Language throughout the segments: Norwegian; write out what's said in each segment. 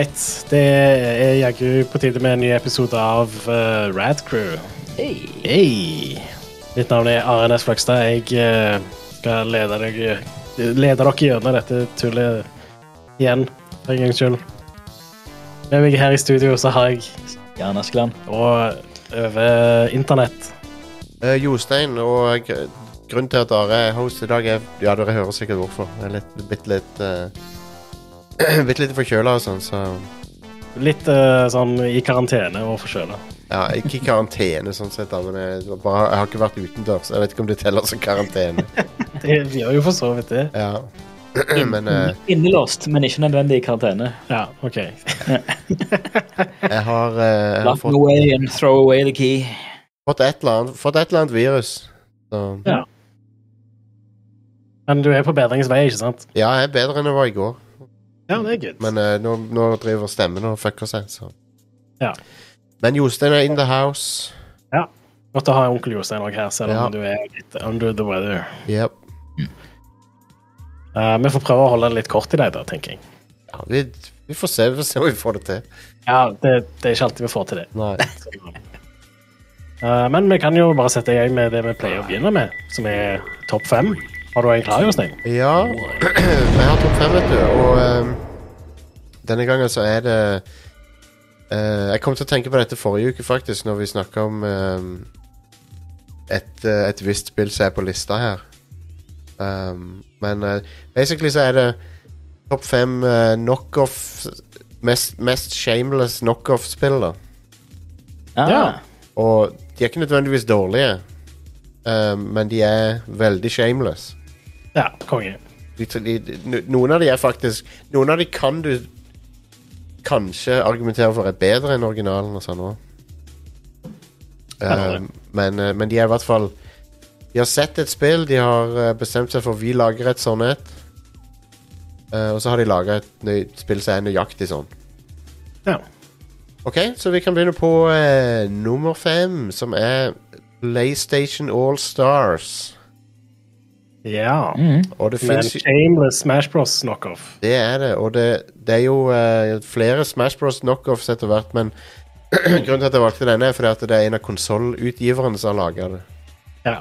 right. Det er jaggu på tide med en ny episode av uh, Rad Crew. Hey. Hey. Mitt navn er Are Næss Fløgstad. Jeg uh, skal lede, deg, lede dere gjennom dette tullet igjen, for en gangs skyld. Med meg her i studio så har jeg Jan Askeland. Og over internett Uh, Jostein, og gr- grunnen til at Are er host i dag, er Ja, dere hører sikkert hvorfor. Det er litt, litt, litt uh, Bitte litt forkjøla og sånn, så Litt eh, sånn i karantene og forkjøla. Ja, ikke i karantene, sånn sett, da, men jeg, bare, jeg har ikke vært utendørs. Jeg vet ikke om det teller som karantene. Det gjør jo for så vidt det. Ja. men eh, Innelåst, men ikke nødvendig i karantene. Ja, OK. jeg har, eh, jeg har Lock fått, away and throw away the key. fått, et eller annet, fått et eller annet virus. Så Ja. Men du er på bedringens vei, ikke sant? ja, jeg er bedre enn jeg var i går. Ja, det er good. Men uh, nå, nå driver stemmen og fucker seg, så Ja. Men Jostein er in the house. Ja. Godt å ha onkel Jostein òg her, selv om Ja. du er litt under the weather. Yep. Uh, vi får prøve å holde det litt kort i dag, da, tenker jeg. Ja, vi, vi får se, vi får se om vi får det til. Ja, det, det er ikke alltid vi får til det. Nei. uh, men vi kan jo bare sette i gang med det vi pleier å begynne med, som er topp fem. Har du en klar, Jostein? Ja, jeg har topp fem, vet du, og um, denne gangen så er det uh, Jeg kom til å tenke på dette forrige uke, faktisk, når vi snakka om um, et, eh, et visst spill som er på lista her. Um, men uh, basically så er det topp fem uh, knockoff Mest, mest shameless knockoff-spill, da. Ah, Ja. Og de er ikke nødvendigvis dårlige, ehm, men de er veldig shameless. Ja, konge. de, noen av de er faktisk Noen av de kan du kanskje argumentere for er bedre enn originalen og sånn òg. Um, men, eh, men de er i hvert fall De har sett et spill, de har eh, bestemt seg for vi lager et sånn et. Uh, og så har de laga et nøy, spill som er nøyaktig sånn. Ja. Ok, så vi kan begynne på uh, nummer fem, som er PlayStation All Stars. Ja. Mm. Og det Med en fins shameless Smash Bros knockoff. Det er det, og det, det er jo eh, flere Smash Bros. knockoffs etter hvert, men grunnen til at jeg valgte denne, er fordi at det er en av konsollutgiverne som har laga det. Ja.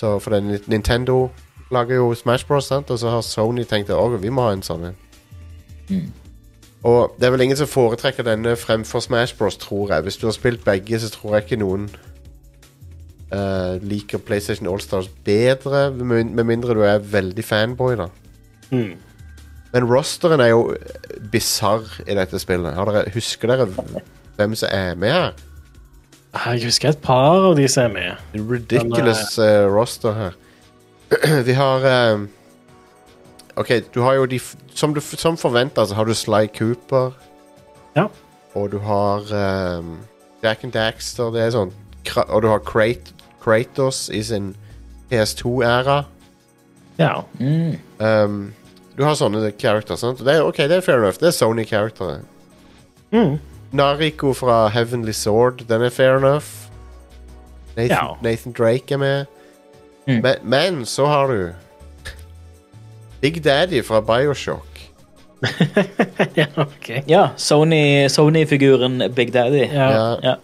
Så for det, er Nintendo lager jo Smash Bros, sant? og så har Sony tenkt at vi må ha en sånn en. Mm. Og det er vel ingen som foretrekker denne fremfor Smash Bros, tror jeg. Hvis du har spilt begge, så tror jeg ikke noen eh, liker PlayStation Allstars bedre, med mindre du er veldig fanboy, da. Mm. Men rosteren er jo bisarr i dette spillet. Har dere, husker dere hvem som er med her? Jeg husker et par av de som er med. En ridiculous uh, roster her. Vi har eh, OK, du har jo de Som, du, som forventa, så har du Sly Cooper. Ja. Og du har um, Jack and Daxter. Det er sånn Og du har Krat Kratos i sin PS2-æra. Ja. Mm. Um, du har sånne characters, sant? Det er, OK, det er fair enough. Det er Sony-characteret. Mm. Nariko fra Heavenly Sword, den er fair enough. Nathan, Ja. Nathan Drake er med. Mm. Men, men så har du Big Daddy fra Bioshock. ja, ok. Ja, Sony- Sony-figuren Big Daddy. Ja. Ja. Ja.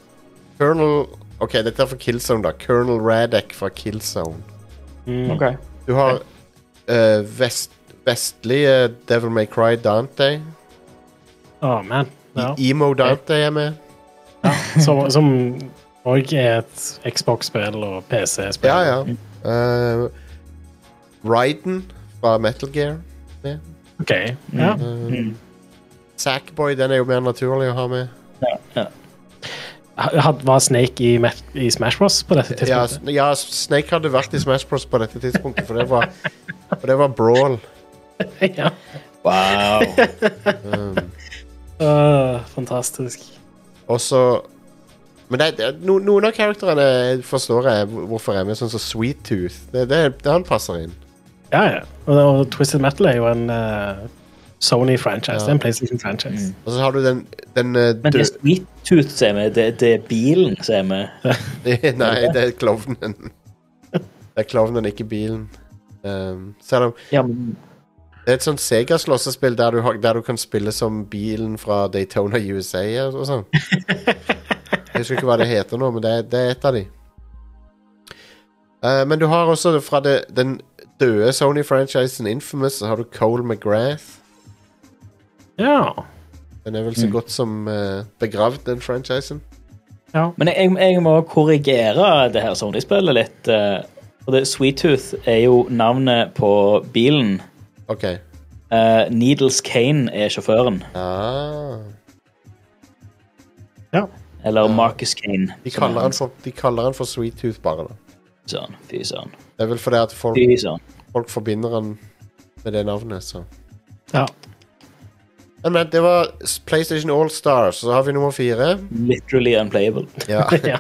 Colonel OK, dette er fra Killzone, da. Colonel Radek fra Killzone. Mm. Ok. Du har eh, vest, vestlige Devil May Cry Dante. Å, man. Ja. I- Emo Dante er med. Som, som òg er et Xbox-spill og PC-spill. Ja, ja. Uh, Raiden fra Metal Gear. Med. OK. Ja. Uh, Sackboy, den er jo mer naturlig å ha med. Had- Var Snake i, i Smash Bros på dette tidspunktet? Ja, ja, Snake hadde vært i Smash Bros på dette tidspunktet, for det var, for det var brawl. Ja. Wow. Um, uh, fantastisk. og så Men det, det, no, noen av karakterene forstår jeg hvor- hvorfor er med, sånn som Sweet Tooth. Det, det, det han passer inn. Ja, ja. Og, og Twisted Metal er jo en eh, Sony-franchise. Ja. Det er en PlayStation-franchise. Og så har du den, den uh, Men det er Sweet Tooth som er med. Det, det er bilen som er med. Nei, det er klovnen. Det er klovnen, ikke bilen. Um, selv om Ja, men Det er et sånt Sega-slåssespill der, du der du kan spille som bilen fra Daytona USA og sånn. Jeg husker ikke hva det heter nå, men det det er et av de. Uh, men du har også fra det, den døde Sony-franchisen Infamous, så har du Cole McGrath. Ja. Den er vel så godt som eh, begravd, den franchisen. ja. Men jeg, jeg må korrigere det her Sony-spillet litt. eh, For det, Sweet Tooth er jo navnet på bilen. OK. Eh, Needles Kane er sjåføren. Ah. ja. Eller Marcus Kane. De, som er kaller han for, de kaller han for Sweet Tooth, bare. da Sånn, fy søren. Det er vel fordi at folk, Fy søren. folk forbinder han med det navnet, så ja. Men, men det var PlayStation All-Stars. Så har vi nummer fire. Literally unplayable. Ja. ja.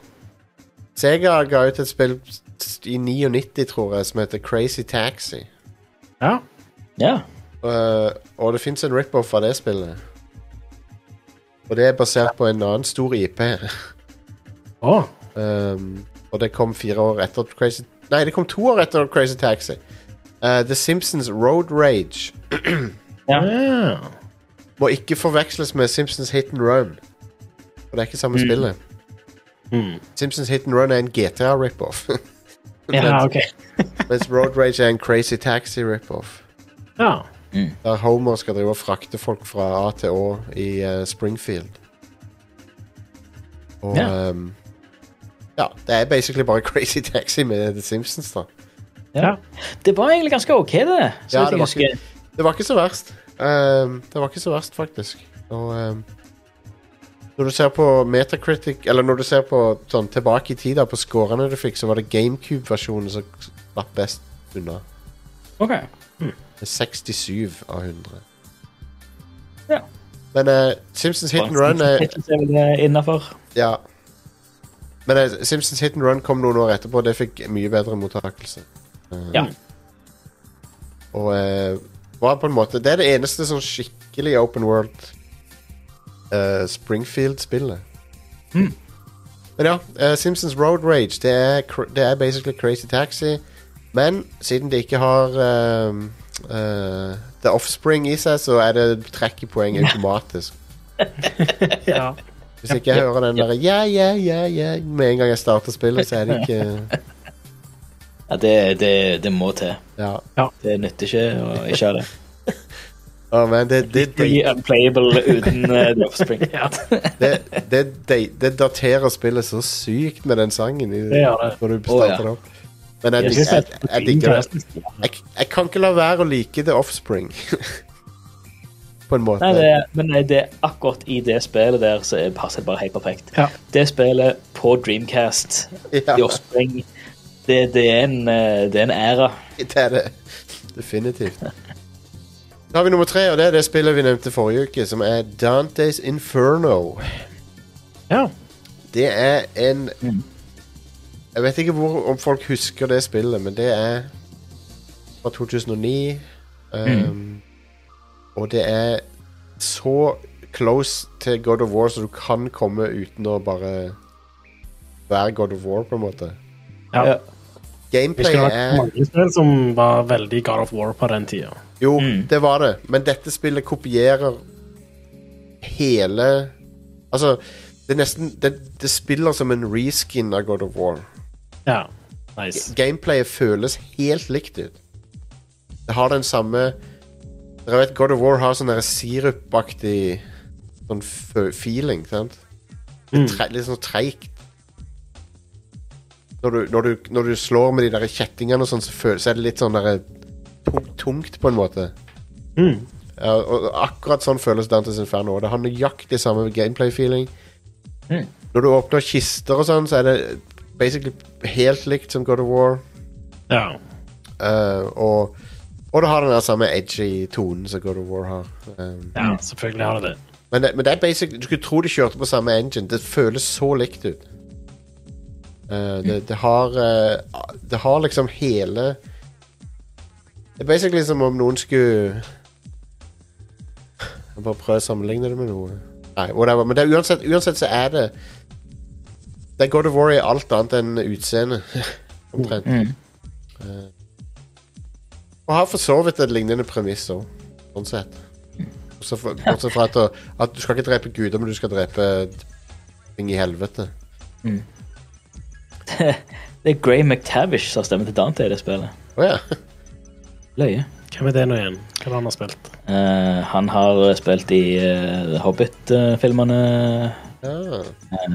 Sega ga ut et spill i 99, tror jeg, som heter Crazy Taxi. ja. Ja. Uh, og det fins en rip-off av det spillet. Og det er basert på en annen stor IP. oh. Um, og det kom fire år etter Crazy Nei, det kom to år etter Crazy Taxi. Uh, The Simpsons Road Rage Ja. Ja. Må ikke forveksles med Simpsons Hit and Run. For det er ikke samme spillet. Mm. Simpsons Hit and Run er en GTA rip-off. Ja, OK. Mens Road Rage er en Crazy Taxi rip-off. Ja. Der Homer skal drive og frakte folk fra A til Å i uh, Springfield. Og Ja. Um, ja, det er basically bare Crazy Taxi med The Simpsons, da. ja. Det var egentlig ganske OK, det. Så Ja, det var ikke, Det var ikke så verst. Ehm, det var ikke så verst, faktisk. Og ehm, når du ser på Metacritic, eller når du ser på sånn tilbake i tid, på scorene du fikk, så var det GameCube-versjonen som slapp best unna. Ok. Mm. 67 av 100. Ja. Men uh, Simpsons Hit and Run er er. Ja. Men uh, Simpsons Hit and Run kom noen år etterpå, og det fikk mye bedre mottakelse. Uh, Ja. Og eh, var på en måte Det er det eneste sånn skikkelig open world uh, Springfield-spillet. Mm. Men ja, uh, Simpsons Road Rage, det er, det er basically Crazy Taxi. Men siden det ikke har eh, uh, The Offspring i seg, så er det trekkepoeng automatisk. ja. Hvis ikke jeg hører den der ja, ja, ja, ja med en gang jeg starter spillet, så er det ikke Ja, det, det, det må til. Ja. Det nytter ikke å ikke ha det. Å, men det, det, det, unplayable uten uh, The Offspring. det, det, det, det daterer spillet så sykt med den sangen i, Det gjør det. når du starter ja. det opp. Men jeg, Jeg jeg, jeg digger det. Jeg, jeg kan ikke la være å like The Offspring. På en måte. Nei, det, men nei, det er akkurat i det spillet der så er- passer det bare helt perfekt. Ja. Det spillet på Dreamcast, Ja. The Offspring, det, det, er en, eh, det er en æra. Det er det. Definitivt. Da har vi nummer tre, og det er det spillet vi nevnte forrige uke, som er Dantes Inferno. ja. Det er en Mm. Jeg vet ikke hvor, om folk husker det spillet, men det er fra 2009. Um, Og det er så close til God of War så du kan komme uten å bare være God of War, på en måte. ja. Gameplay er mange spill som var veldig God of War på den tida. Jo, Mm. det var det, men dette spillet kopierer hele Altså, det er nesten Det, det spiller som en reskin av God of War. Ja. Nice. Gameplayet føles helt likt ut. Det har den samme Dere vet God of War har sånn sirupaktig sånn feeling, sant? Mm. Tre, litt sånn treigt. Når du, når, du, når du slår med de der kjettingene og sånn, så, føles, så er det litt sånn der tungt, tungt på en måte. Mm. Ja, og akkurat sånn føles Dantes Inferno. Og det har nøyaktig samme gameplay-feeling. Mm. Når du åpner kister og sånn, så er det basically helt likt som God of War. Ja. Eh, og, og det har den der samme edgy tonen som God of War har. Um, ja, selvfølgelig har det det. men, det, men det er basically Du skulle tro de kjørte på samme engine. Det føles så likt ut. Eh, det, det har uh, Det har liksom hele Det er basically som om noen skulle Jeg bare prøver å sammenligne det med noe. Nei, whatever. Men det er uansett, uansett så er det Det er God of War i alt annet enn utseende. Omtrent. Mm. Og har for så vidt et lignende premiss òg. Sånn sett. Bortsett fra, at, at du skal ikke drepe guder, men du skal drepe ting i helvete. Det er Gray McTavish som har stemmen til Dante i det spillet. Oh, ja. Løye. Hvem er det nå igjen? Hva har han spilt? Eh, han har spilt i uh, Hobbit-filmene. ja. Eh,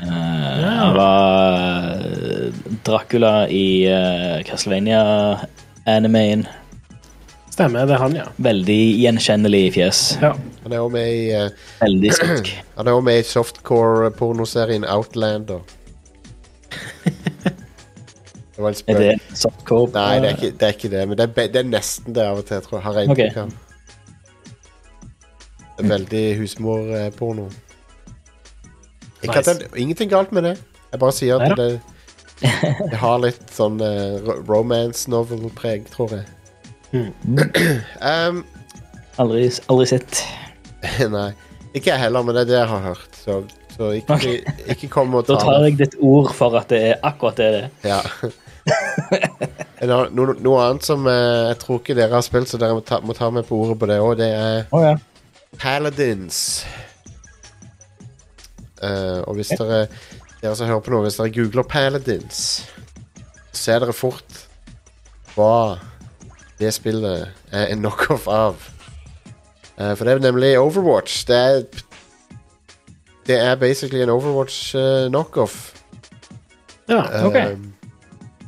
Han var eh, Dracula i uh, Castlevania-animeen. Stemmer, det er han, ja. Veldig gjenkjennelig fjes. ja. Han er òg med i eh, Veldig skotsk. Han er også med i softcore-pornoserien Outlander. Er det softcore? Nei, det er, ikke, det er ikke det, men det er, det er nesten det av og til, tror jeg. Har jeg inntrykk kan av. Veldig husmorporno. Nice. ingenting galt med det. Jeg bare sier at Neida. det, det har litt sånn uh, romance novel-preg, tror jeg. Um, Aldri, aldri sett. nei. Ikke jeg heller, men det er det jeg har hørt. Så, så ikke, ikke kom og ta Da tar jeg ditt ord for at det er akkurat det det er. Ja. En no, noe, annet som eh, jeg tror ikke dere har spilt, så dere må ta, må ta med på ordet på det òg, det er Oh, ja. Paladins. Uh, og hvis dere Dere som hører på nå, hvis dere googler Paladins, ser dere fort hva det spillet er en knockoff av. Uh, for det er nemlig Overwatch. Det er Det er basically en Overwatch uh, knockoff. ja. Ok. Det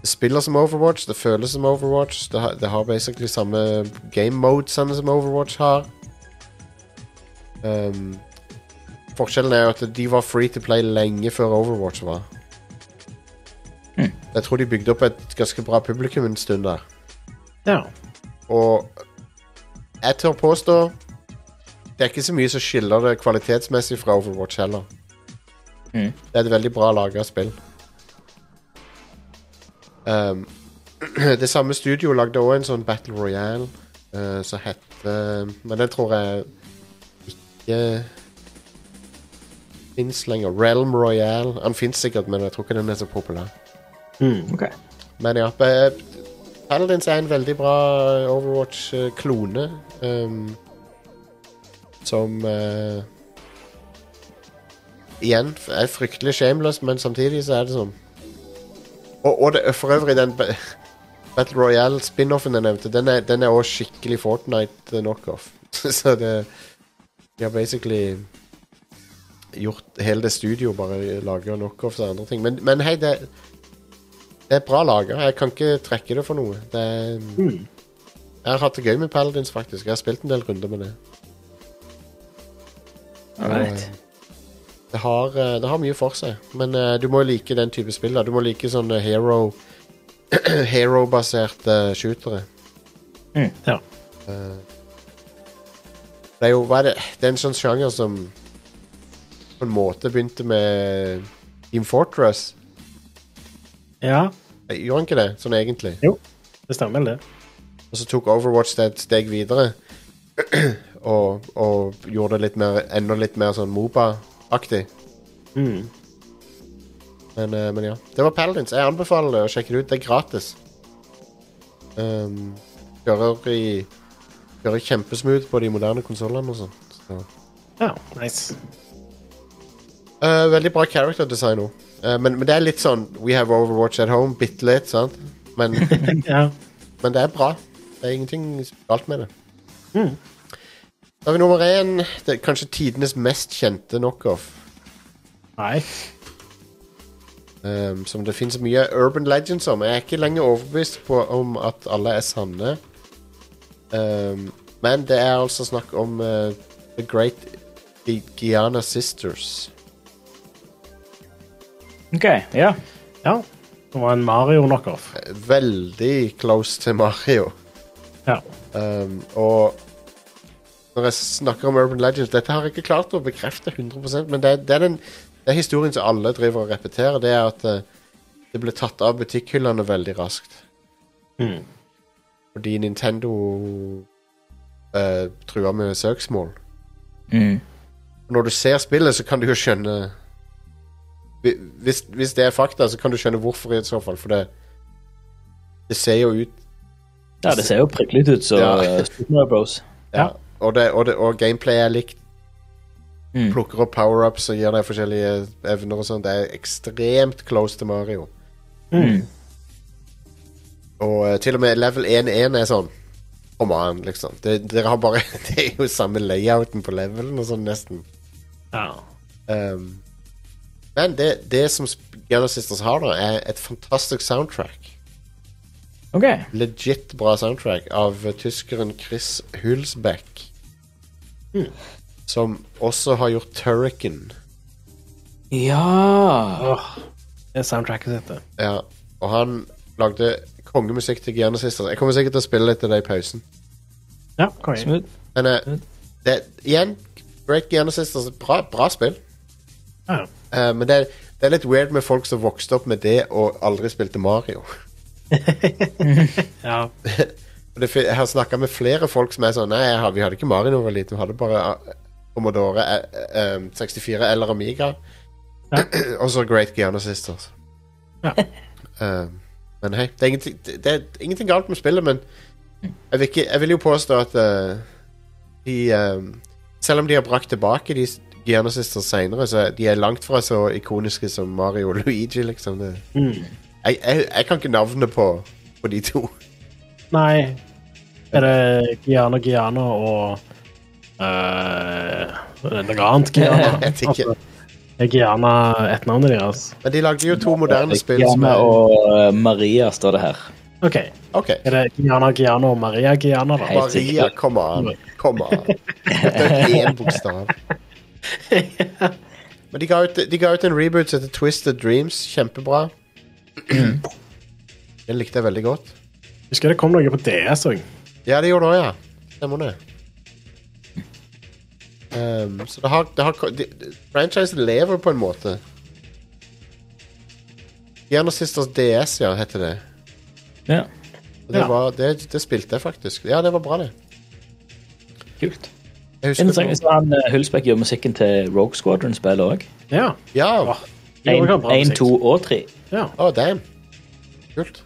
spiller som Overwatch, det føles som Overwatch. Det har, det har basically samme game modesene som Overwatch har. Um, forskjellen er jo at de var free to play lenge før Overwatch var. Mm. Jeg tror de bygde opp et ganske bra publikum en stund der. ja. Og jeg tør påstå det er ikke så mye som skiller det kvalitetsmessig fra Overwatch heller. Mm. Det er et veldig bra laga spill. Um, det samme studio lagde også en sånn Battle Royale uh, som heter Men den tror jeg ikke fins lenger. Realm Royale. Den fins sikkert, men jeg tror ikke den er så populær. Mm. okay. Men ja, eh, Paladins er en veldig bra Overwatch-klone. Um, som uh, Igjen er fryktelig shameless, men samtidig så er det sånn Og, og det, for øvrig, den Battle Royale-spin-offen jeg nevnte, den er, den er også skikkelig Fortnite-knockoff. så det De har basically gjort hele det studioet bare lager knockoffs og andre ting. Men, men hei, det det er bra laga. Jeg kan ikke trekke det for noe. Det er, Mm. Jeg har hatt det gøy med Paladins, faktisk. Jeg har spilt en del runder med det. Alright. Det har, eh, det har mye for seg. Men uh, du må like den type spill. da. Du må like sånne hero Hero-baserte shootere. Ja. Uh, det er jo hva er det? Det er en sånn sjanger som på en måte begynte med Team Fortress. ja. Eh, Gjorde han ikke det, sånn egentlig? Jo, Det stemmer vel, det. Og så tok Overwatch det et steg videre. og, og gjorde det litt mer, enda litt mer sånn Moba-aktig. Mm. Men, uh, men ja. Det var Paladins. Jeg anbefaler å sjekke det ut. Det er gratis. Um, kjører i Kjører kjempesmooth på de moderne konsollene og sånn. Så. Ja, nice. Uh, veldig bra character design òg. men, men det er litt sånn We have Overwatch at home. Bitte litt, sant? Men, ja. men det er bra. Det er ingenting galt med det. Mm. Da har vi nummer én. Det er kanskje tidenes mest kjente knockoff. Nei. Um, som det finnes mye urban legends om. Jeg er ikke lenger overbevist på om at alle er sanne. Um, men det er altså snakk om uh, The Great Giana Sisters. Ok, ja. Ja. Det var en Mario-knockoff. Veldig close til Mario. Ja. Um, og når jeg snakker om urban legends Dette har jeg ikke klart å bekrefte 100% men det, det, er den, det er historien som alle driver og repeterer. Det er at uh, det ble tatt av butikkhyllene veldig raskt. Mm. Fordi Nintendo eh, trua med søksmål. Mm. Når du ser spillet, så kan du jo skjønne hvis, hvis det er fakta, så kan du skjønne hvorfor i så fall. For det Det ser jo ut Ja, det ser jo prikkelig ut så Ja. eh, Super Mario Bros. Ja. Og, det, og, det, og gameplay er likt. Mm. Plukker opp power-ups og gir deg forskjellige evner og sånn. Det er ekstremt close til Mario. Mm. Og uh, til og med level 1-1 er sånn Kom an, liksom. Det, dere har bare Det er jo samme layouten på levelen og sånn, nesten. Ja. Um, men det, det som Gunner Sisters har, da, er et fantastisk soundtrack. OK. Legit bra soundtrack av tyskeren Chris Hulsbeck. Som også har gjort Turrican. Ja Åh, det er soundtracket sitt, det. Ja, og han lagde kongemusikk til Sisters. Jeg kommer sikkert til å spille litt av det i pausen. Ja, konge. Smooth. Men eh, det, igjen, Great Gunner Sisters, bra, bra spill. Ja. Uh, men det, det er litt weird med folk som vokste opp med det og aldri spilte Mario. ja. Det, jeg har snakka med flere folk som er sånn Nei, jeg har, vi hadde ikke Mario da vi var lite, vi hadde bare eh, Commodore eh, eh, 64 eller Amiga. Ja. og så Great Giana Sisters. Ja. Eh, men hei, det er, ingenting, det, er ingenting galt med spillet, men jeg vil, ikke, jeg vil jo påstå at uh, de um, Selv om de har brakt tilbake de Giana Sisters seinere, så de er langt fra så ikoniske som Mario og Luigi, liksom. Det, Mm. Jeg, jeg, jeg kan ikke navnet på, på de to. Nei. Er det Giano Giano og uh, noe annet Giano? Jeg vet ikke. Altså, er Giana et navn deres? Men de lagde jo to moderne spill som er og eh, Maria står det her. OK. okay. Er det Giana Giano og Maria Giana, da? Helt Maria, sikkert. kom an. Kom an. Det er én bokstav. Men de ga, ut, de ga ut en reboot som heter Twisted Dreams. Kjempebra. Den likte jeg veldig godt. Husker det kom noe på DS òg. Ja, det gjorde det òg, ja. Stemmer det. Um, så det har, det har de, de, Franchisen lever på en måte. Gjerne Sisters DS, ja, heter det. Ja, Og det, Ja. var, det, det spilte jeg faktisk. Ja, det var bra, det. kult. Jeg husker Interessant. Så han eh, Hulsbeck gjør musikken til Rogue Squadron-spillet òg. Ja. Ja. Åh, de også har bra Én, musikk. to og tre. Ja. Å, damn. Kult.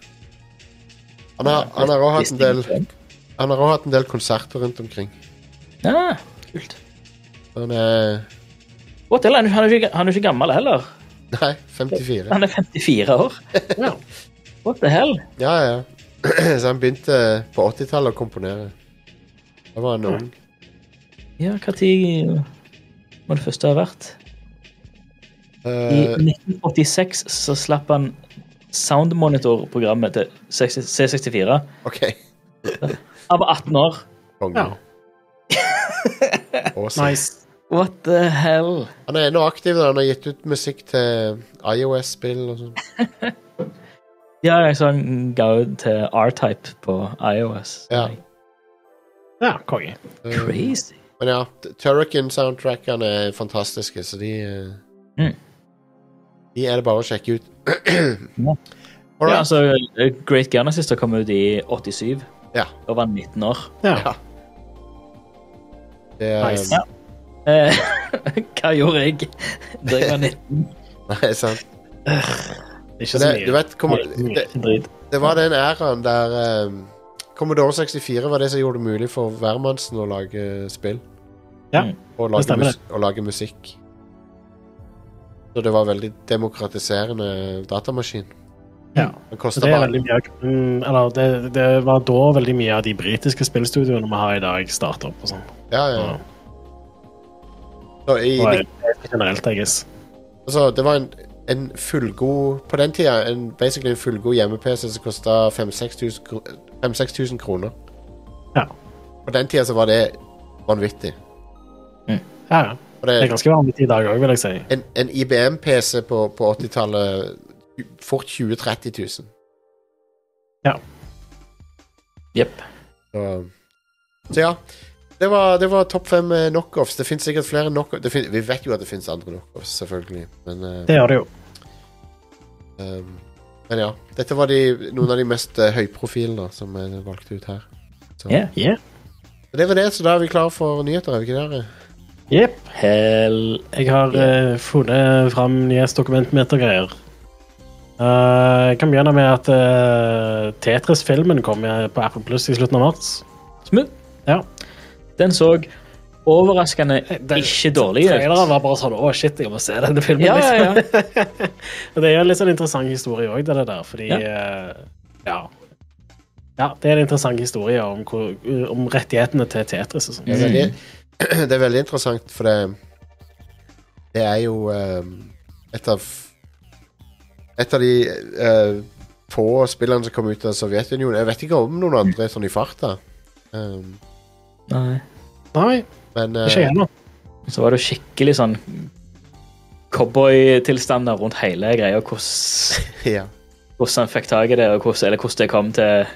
Han har, han har også hatt en del Han har også hatt en del konserter rundt omkring. Ja, kult. Han er What hell, Han er han er ikke, han er ikke gammel heller. Nei, 54. Han er 54 år. ja. What the hell? Ja, ja. Så han begynte på 80-tallet å komponere. Da var han ung. Ja, når må det første ha vært? I Eh, 1986 så slapp han Soundmonitor-programmet til C64. OK. Han var 18 år. Konge. ja. Awesome. Nice. What the hell? Han er ennå aktiv. da. Han har gitt ut musikk til iOS-spill og sånn. Ja, jeg så han ga ut til R-Type på iOS. Ja. Ja, konge. Eh, Crazy. Men ja, Turrican-soundtrackene er fantastiske, så de eh, Mm. De er det bare å sjekke ut. Ja. Ja, altså, Great Genesis Sister kom ut i 87. Ja. Da var han 19 år. Ja. Det er Nice. Ja. Eh, hva gjorde jeg da jeg var 19? Nei, sant. Ikke så det, mye. du vet, kom, det, det var den æraen der um, Commodore 64 var det som gjorde det mulig for hvermannsen å lage spill. Ja, Og lage, stemmer mus og lage musikk. Så det var veldig demokratiserende datamaskin. Ja. Det, kosta det, bare mye, mm, eller det, det var da veldig mye av de britiske spillstudioene vi har i dag, starta opp. og sånn. Ja, ja. Ja. Så i, Og generelt, jeg guess. altså, det var en, en fullgod På den tida en, basically en fullgod hjemme-PC som kosta 5000-6000 kroner. Ja. På den tida så var det vanvittig. Ja, ja. Og Det er ganske vanlig i dag òg, vil jeg si. en, en IBM-PC på, på 80-tallet fort 20 000-30 000. Jepp. Så, så ja. Det var, det var topp fem eh, knockoffs. Det finnes sikkert flere knockoffs. Vi vet jo at det finnes andre knockoffs, selvfølgelig. Men, eh, Det gjør det jo. um, men ja. Dette var de, noen av de mest uh, høyprofilene som er valgt ut her. Så. Yeah. Yeah. Det var det, så da er vi klare for nyheter, er vi ikke det? Jepp. Jeg har uh, funnet fram nyhetsdokumentmetergreier. Uh, jeg kan begynne med at uh, Tetris-filmen kom på Apple Plus i slutten av mars. Smooth. Ja. Den så overraskende Den- ikke dårlig ut. Traileren var bare sånn Å, shit, jeg må se denne filmen. Ja, ja, ja. liksom. Det er jo en litt sånn interessant historie òg, det der, fordi Ja. eh, ja. ja. Det er en interessant historie om, hvor, om rettighetene til Tetris og sånn. Veldig, det er veldig interessant, for det Det er jo um, et av Et av de uh, få spillene som kom ut av Sovjetunionen. Jeg vet ikke om noen andre sånn i farta. Um, Nei. Nei, men uh, ikke jeg heller. Så var det jo skikkelig sånn cowboytilstander rundt hele greia. Hvordan, ja. hvordan han fikk tak i det, og hvordan, eller hvordan det kom til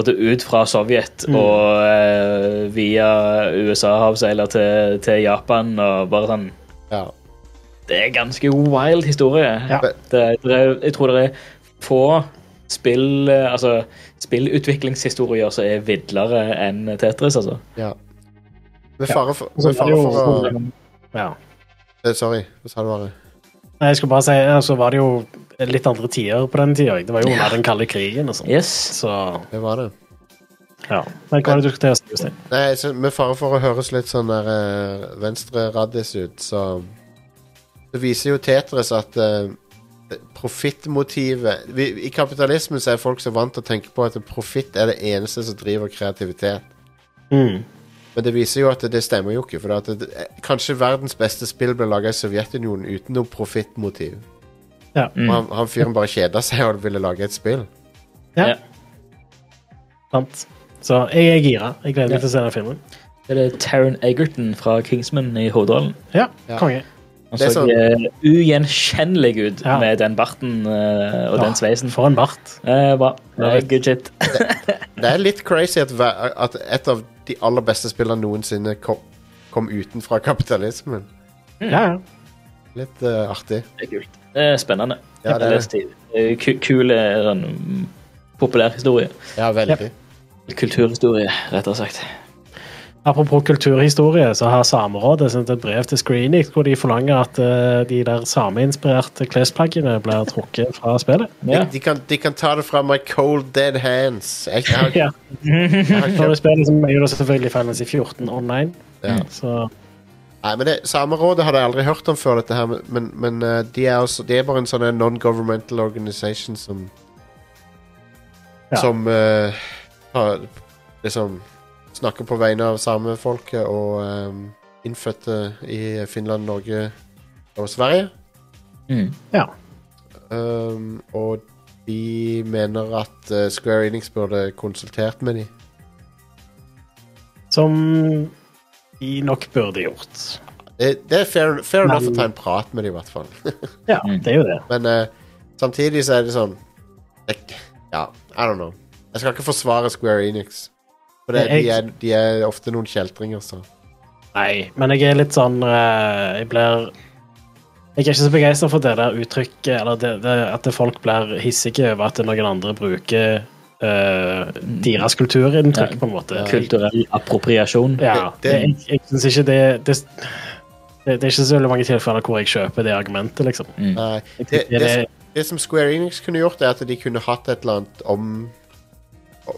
både ut fra Sovjet Mm. og eh, via USA-havseiler til, til Japan. og bare sånn ja. Det er ganske wild historie. Ja. Det, det er, jeg tror det er få spill, eh, altså, spillutviklingshistorier som er vidlere enn Tetris, altså. ja. Med fare for, med fare for å Ja. eh, Sorry, hva sa du, Are? Jeg skulle bare si, altså så var det jo litt andre tider på den tida. Det var jo under den kalde krigen og sånn. Yes. Så Det var det. ja. Men hva er det du skal til å si, Jostein? Nei, så med fare for å høres litt sånn der uh, venstre-raddis ut, så Det viser jo Tetris at uh, profittmotivet I kapitalismen så er folk så vant til å tenke på at profitt er det eneste som driver kreativitet. Mm. Men det viser jo at det, stemmer jo ikke. For at det, kanskje verdens beste spill ble laga i Sovjetunionen uten noe profittmotiv. Ja. Og han, han fyren bare kjeda seg og ville lage et spill. Ja. Ja. Sant. Så jeg er gira. Jeg gleder meg til å se den filmen. Det er det Taron Egerton fra Kingsman i hovedrollen. Ja, konge. Han Det er så sånn- eh, ugjenkjennelig ut Ja. med den barten uh, og Ja, den sveisen. For en bart. Uh, bra. Det er good shit. Det er litt crazy at, at et av de aller beste spillene noensinne kom, kom utenfra kapitalismen. Ja, ja. Litt uh, artig. Det er kult. Det er spennende. Ja, det er det. det. ku- Kul eh, sånn, populærhistorie. populær historie. Ja, veldig. Kulturhistorie, rett og slett. Apropos kulturhistorie, så har Samerådet sendt et brev til Screenix hvor de forlanger at uh, de der sameinspirerte klesplaggene blir trukket fra spillet. Ja. De, de, kan, de kan ta det fra my cold dead hands. Jeg, jeg, jeg, Ja. jeg jeg, jeg, jeg, jeg, jo da selvfølgelig Fantasy 14 online. Ja. Så Nei, men det, Samerådet hadde jeg aldri hørt om før, dette her, men, men eh, de, er også, de er bare en sånn non-governmental organisation som Ja. Som uh, har, liksom snakker på vegne av samefolket og um, innfødte i Finland, Norge og Sverige. Mm. ja. Um, og de mener at eh, Square Enix burde konsultert med dem. Som de nok burde gjort. Det, det er fair, fair enough å ta en prat med dem, i hvert fall. Ja, Mm. det er jo det. Men uh, samtidig så er det sånn jeg, Ja, I don't know. Jeg skal ikke forsvare Square Enix. For det, Jeg- de, er, de er ofte noen kjeltringer, så. Nei, men jeg er litt sånn uh, Jeg blir Jeg er ikke så begeistra for det der uttrykket, eller det, det, at folk blir hissige over at noen andre bruker eh, deres kulturinntrykk, Ja. på en måte. Kulturell appropriasjon. Ja, Det- jeg, jeg syns ikke det, det det, det er ikke så veldig mange tilfeller hvor jeg kjøper det argumentet, liksom. Mm. Nei. Det, det, det, det som Square Enix kunne gjort, er at de kunne hatt et eller annet om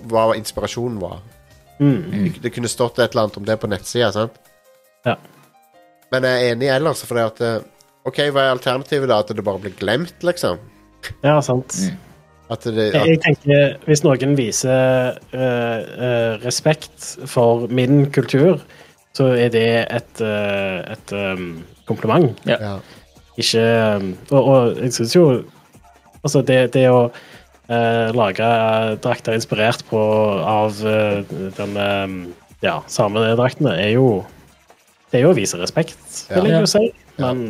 hva inspirasjonen var. mm, Det, det kunne stått et eller annet om det på nettsida. sant? Ja. Men jeg er enig ellers, for det at eh, OK, hva er alternativet da? At det bare blir glemt, liksom? ja, sant. Mm. At det, at, jeg tenker Hvis noen viser uh, uh, respekt for min kultur, så er det et, uh, et um, kompliment. Ja. ja. Ikke um, og, og jeg syns jo Altså, det, det å lage drakter inspirert på av uh, den um, ja, samedraktene, er jo Det er jo å vise respekt, vil jeg jo si. Men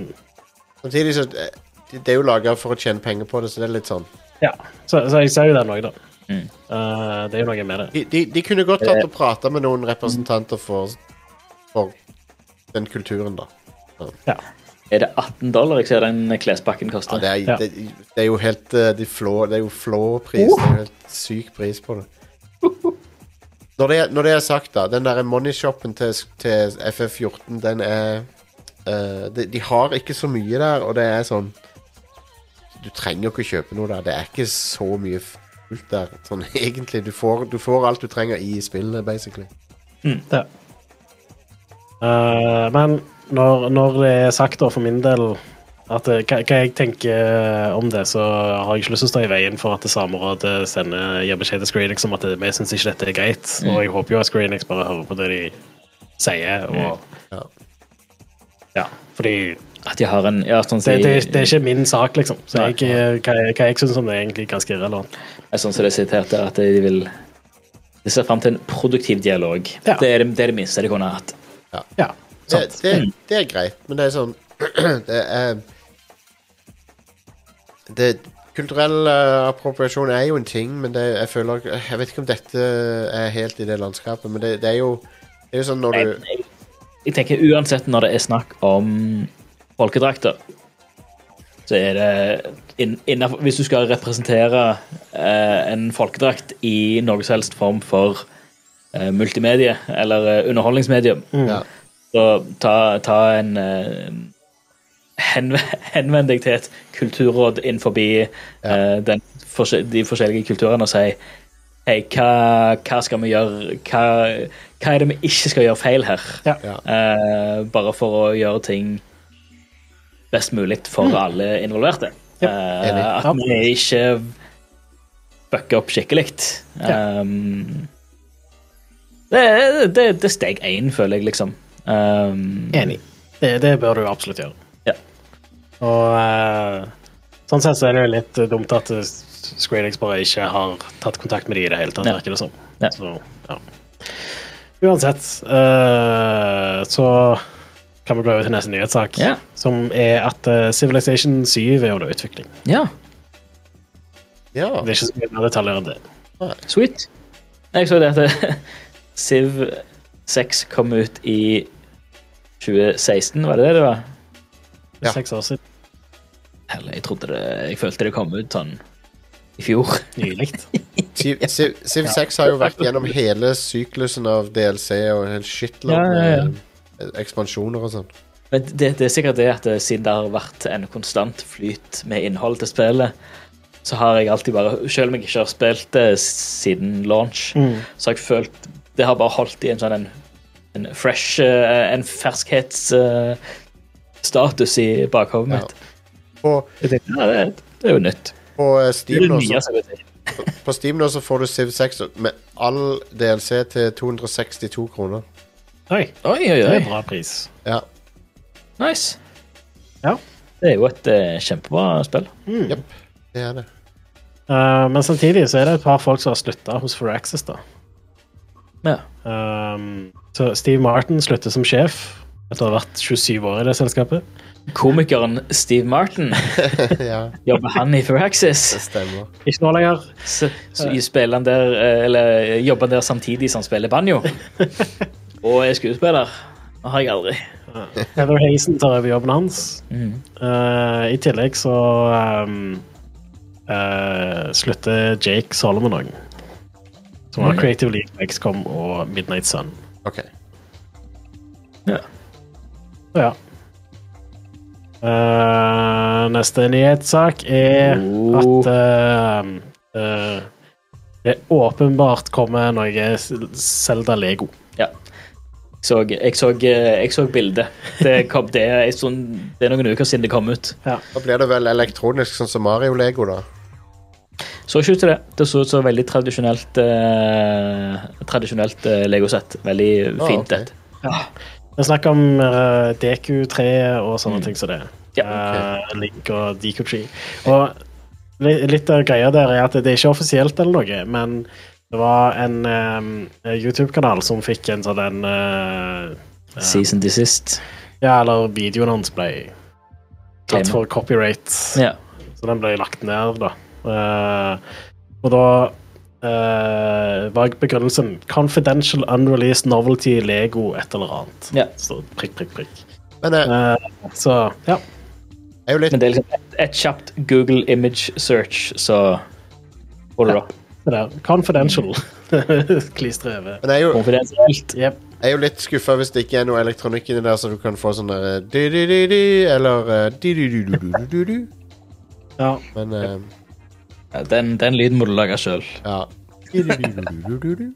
Samtidig så det, det er jo laga for å tjene penger på det, så det er litt sånn ja. Så, så jeg ser jo den òg, da. Mm. Uh, det er jo noe med det. De, de, de kunne godt tatt og prata med noen representanter for, for den kulturen, da. Ja. Er det 18 dollar jeg ser den klespakken Ja, koster? det, er, Ja. det, det er jo helt eh, de flå, Det er jo flåpris. Det er jo helt syk pris på det. Når det, når det er sagt, da Den der moneyshopen til, til FF14, den er uh, de, de har ikke så mye der, og det er sånn Du trenger jo ikke kjøpe noe der. Det er ikke så mye fullt der, sånn egentlig. Du får, du får alt du trenger i spillet, basically. Ja. Uh, men når, når det er sagt, da, for min del at hva, hva jeg tenker om det, så har jeg ikke lyst til å stå i veien for at det Samerådet sender gir beskjed til Screenix om at vi syns ikke dette er greit. Og jeg håper jo at Screenix bare hører på det de sier. Og, Ja. ja, fordi At de har en ja, sånn det, si- det, det er ikke min sak, liksom. Så jeg, eh, hva, jeg- hva jeg syns om det, er egentlig ganske irrelevant. Sånn som det er sitert at de vil De ser fram til en produktiv dialog. Ja. Det, er det, det er det minste de kunne hatt. Ja, Det, sant. det, det er greit, men det er sånn Det er det, Kulturell eh, appropriasjon er jo en ting, men det, jeg føler Jeg vet ikke om dette er helt i det landskapet, men det, det er jo Det er jo sånn når Jeg, jeg, jeg tenker uansett når det er snakk om folkedrakter, så er det inn, innenfor, Hvis du skal representere eh, en folkedrakt i noe som helst form for eh, multimedie eller eh, underholdningsmedium, ja, så ta, ta en eh, Henvend deg til et kulturråd innenfor eh, den, for, de forskjellige kulturene og si Hei, hva, hva skal vi gjøre? Hva, hva er det vi ikke skal gjøre feil her? Ja. ja. Eh, bare for å gjøre ting best mulig for alle involverte. Ja, uh, at vi ikke fucker opp skikkelig. Ja. Um, det, det, det er steg én, føler jeg, liksom. Um, Enig. Det, det bør du absolutt gjøre. Ja. Og uh, sånn sett så er det jo litt dumt at eh, Squarex bare ikke har tatt kontakt med de i det hele tatt, Ja. virker det som. Ja. Så, ja. Uansett, uh, så kan vi gå over til neste nyhetssak, Ja. som er at uh, Civilization 7 er under utvikling. ja, ja. Det er ikke så mye mer detaljer enn det. sweet. Jeg så det at eh, Civ 6 kom ut i 2016, var det det det var? Ja. Seks år siden. Heller, jeg trodde det Jeg følte det kom ut sånn i fjor. Nylig. Civ, Civ, Civ 6 har jo vært gjennom hele syklusen av DLC og en shitload Ja, ja, ja. Eh, ekspansjoner og sånn. Men det, det er sikkert det at eh, siden det har vært en konstant flyt med innhold til spillet, så har jeg alltid bare Selv om jeg ikke har spilt det siden launch, Mm. så har jeg følt Det har bare holdt i en sånn en, en fresh eh, En ferskhetsstatus status i bakhodet mitt. Ja. Og, tenkte, ja, det, det er jo nytt. på eh, Det Steam det nye så, som til. på Steam nå så får du Civ 6 med all DLC til 262 kroner. Oi, Oi, oi, det er en bra pris. Ja. Nice. Ja. Det er jo et eh, kjempebra spill. Jepp. Det er det. Eh, men samtidig så er det et par folk som har slutta hos Firaxis, da. Ja. Um, så Steve Martin slutter som sjef etter å ha vært 27 år i det selskapet. Komikeren Steve Martin, ja, jobber han i Firaxis? det stemmer. Ikke nå lenger. Så, så spiller han der, eh, eller jobber han der samtidig som han spiller banjo? Og er skuespiller? Det har jeg aldri. Heather Hazen tar over jobben hans. Mm. Uh, I tillegg så um, uh, slutter Jake Solomon òg. Som har Mm. Creative League, XCOM og Midnight Sun. OK. Så ja. Uh, neste nyhetssak er Oh. at eh, eh, det åpenbart kommer noe Selda Lego. Ja. Så, jeg så, eh, jeg så bildet. Det, kom, det, er en sånn, det er noen uker siden det kom ut. Da blir det vel elektronisk, sånn som Mario-lego, da. Så ikke ut til det. Det så ut som veldig tradisjonelt eh, Tradisjonelt eh, legosett. Veldig Ah, fint. ok. Ja. Det er snakk om uh, DQ3 og sånne ting som det. Ja, Eh, Link og DQ3. Og litt av greia der er at det er ikke offisielt eller noe, men det var en eh, YouTube-kanal som fikk en sånn en eh, Season desist. Ja, eller videoen hans ble tatt for copyright, Ja. så den ble lagt ned, da. Eh, og da eh, var begrunnelsen 'Confidential Unreleased Novelty Lego' et eller annet. Ja. Så prikk, prikk, prikk. Men eh, Eh, så ja. jeg er jo litt Men det er liksom et, et kjapt Google image search, så får du det opp. Det der. Confidential. Klistre over. Men jeg er jo, Konfidensielt. Jep. jeg er jo litt skuffa hvis det ikke er noe elektronikk inni der, så du kan få sånn der di-di-di-di, eller eh. Ja. Men eh, Ja, Den, den lyden må du lage sjøl. ja. Di-di-di-du-du-du-du.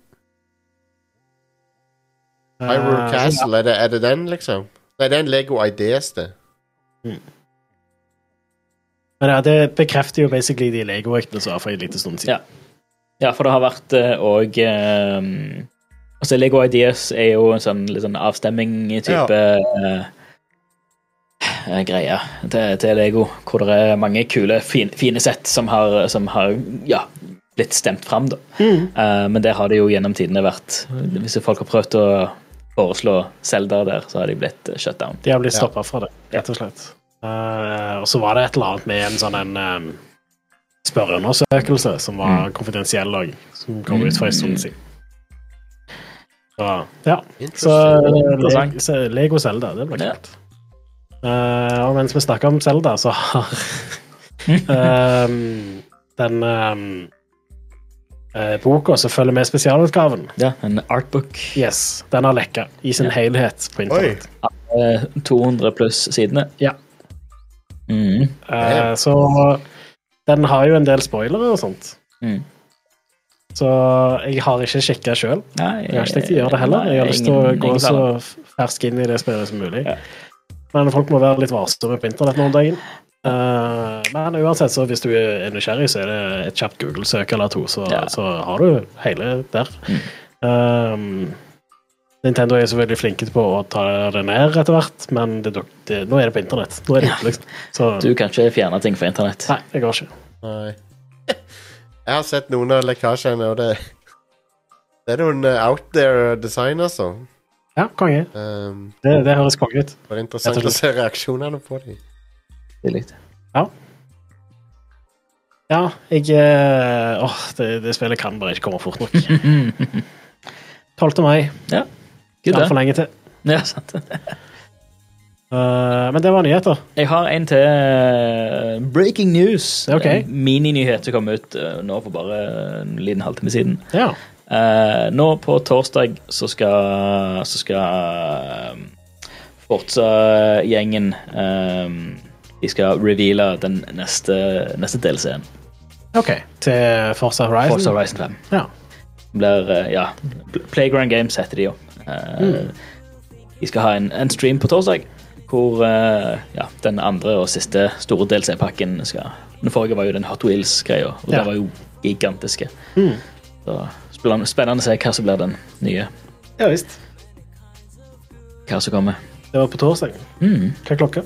Hyrule Eh, Castle, er det, er det den, liksom? Nei, det er en Lego Ideas, det. Men ja, det bekrefter jo basically de Lego-øktene som var for en liten stund siden. Ja, for det har vært òg Altså, Lego Ideas er jo en sånn litt sånn avstemming-type ja. eh, greie til, til Lego, hvor det er mange kule, fin, fine sett som har, som har ja, blitt stemt fram, da. Eh, men det har det jo gjennom tidene vært. Hvis folk har prøvd å foreslå Zelda der, så har de blitt eh, shut down. De har blitt Ja. stoppa fra det, rett og slett. Uh, og så var det et eller annet med en sånn en um, spørreundersøkelse som var konfidensiell òg, som kom ut for en stund siden. Så ja. Så Interessant. Så Lego Zelda, det blir kult. Uh, og mens vi snakker om Zelda, så har um, den um, uh, boka som følger med spesialutgaven, Ja, en artbook. yes, den har lekka i sin Ja. helhet på internett. Eh, 200 pluss sidene. Ja. Mm. Eh, så den har jo en del spoilere og sånt. Mm. Så jeg har ikke sjekka sjøl. Jeg har ikke tenkt å gjøre det heller. Jeg har lyst til å gå så fersk inn i det spillet som mulig. Men folk må være litt varsomme på internett nå om dagen. Eh, men uansett, så hvis du er nysgjerrig, så er det et kjapt Google-søk eller to, så, så har du hele der. Mm. Um, Nintendo er så veldig flinke på å ta det ned etter hvert, men det, det, nå er det på internett. Nå er det Ja. liksom. Så Du kan ikke fjerne ting fra internett. nei, det går ikke. Nei. Jeg har sett noen av lekkasjene, og det Det er noen eh, out there design, altså. Ja, konge. Um, Det, det høres konge ut. det var interessant å se reaksjonene på dem. Stilig. Ja, jeg eh, Åh, det, det spillet kan bare ikke komme fort nok. 12. mai. Ja. Good, Altfor lenge til. Ja, sant. Uh, men det var nyheter. Jeg har en til breaking news. Okay. En mininyhet som kom ut uh, nå for bare en liten halvtime siden. Ja. Eh, nå på torsdag så skal, så skal Forza-gjengen De skal reveale den neste, neste DLC-en. OK. Til Forza Horizon. Forza Horizon 5. Ja. blir ja, Playground Games heter de jo. Eh, De skal ha en, en stream på torsdag hvor eh, ja, den andre og siste store DLC-pakken skal Den forrige var jo den Hot Wheels-greia, og Ja. det var jo gigantiske. Mm. Så spennende, spennende å se hva som blir den nye. ja visst. Hva som kommer. Det var på torsdag. Mm. Hva er klokka?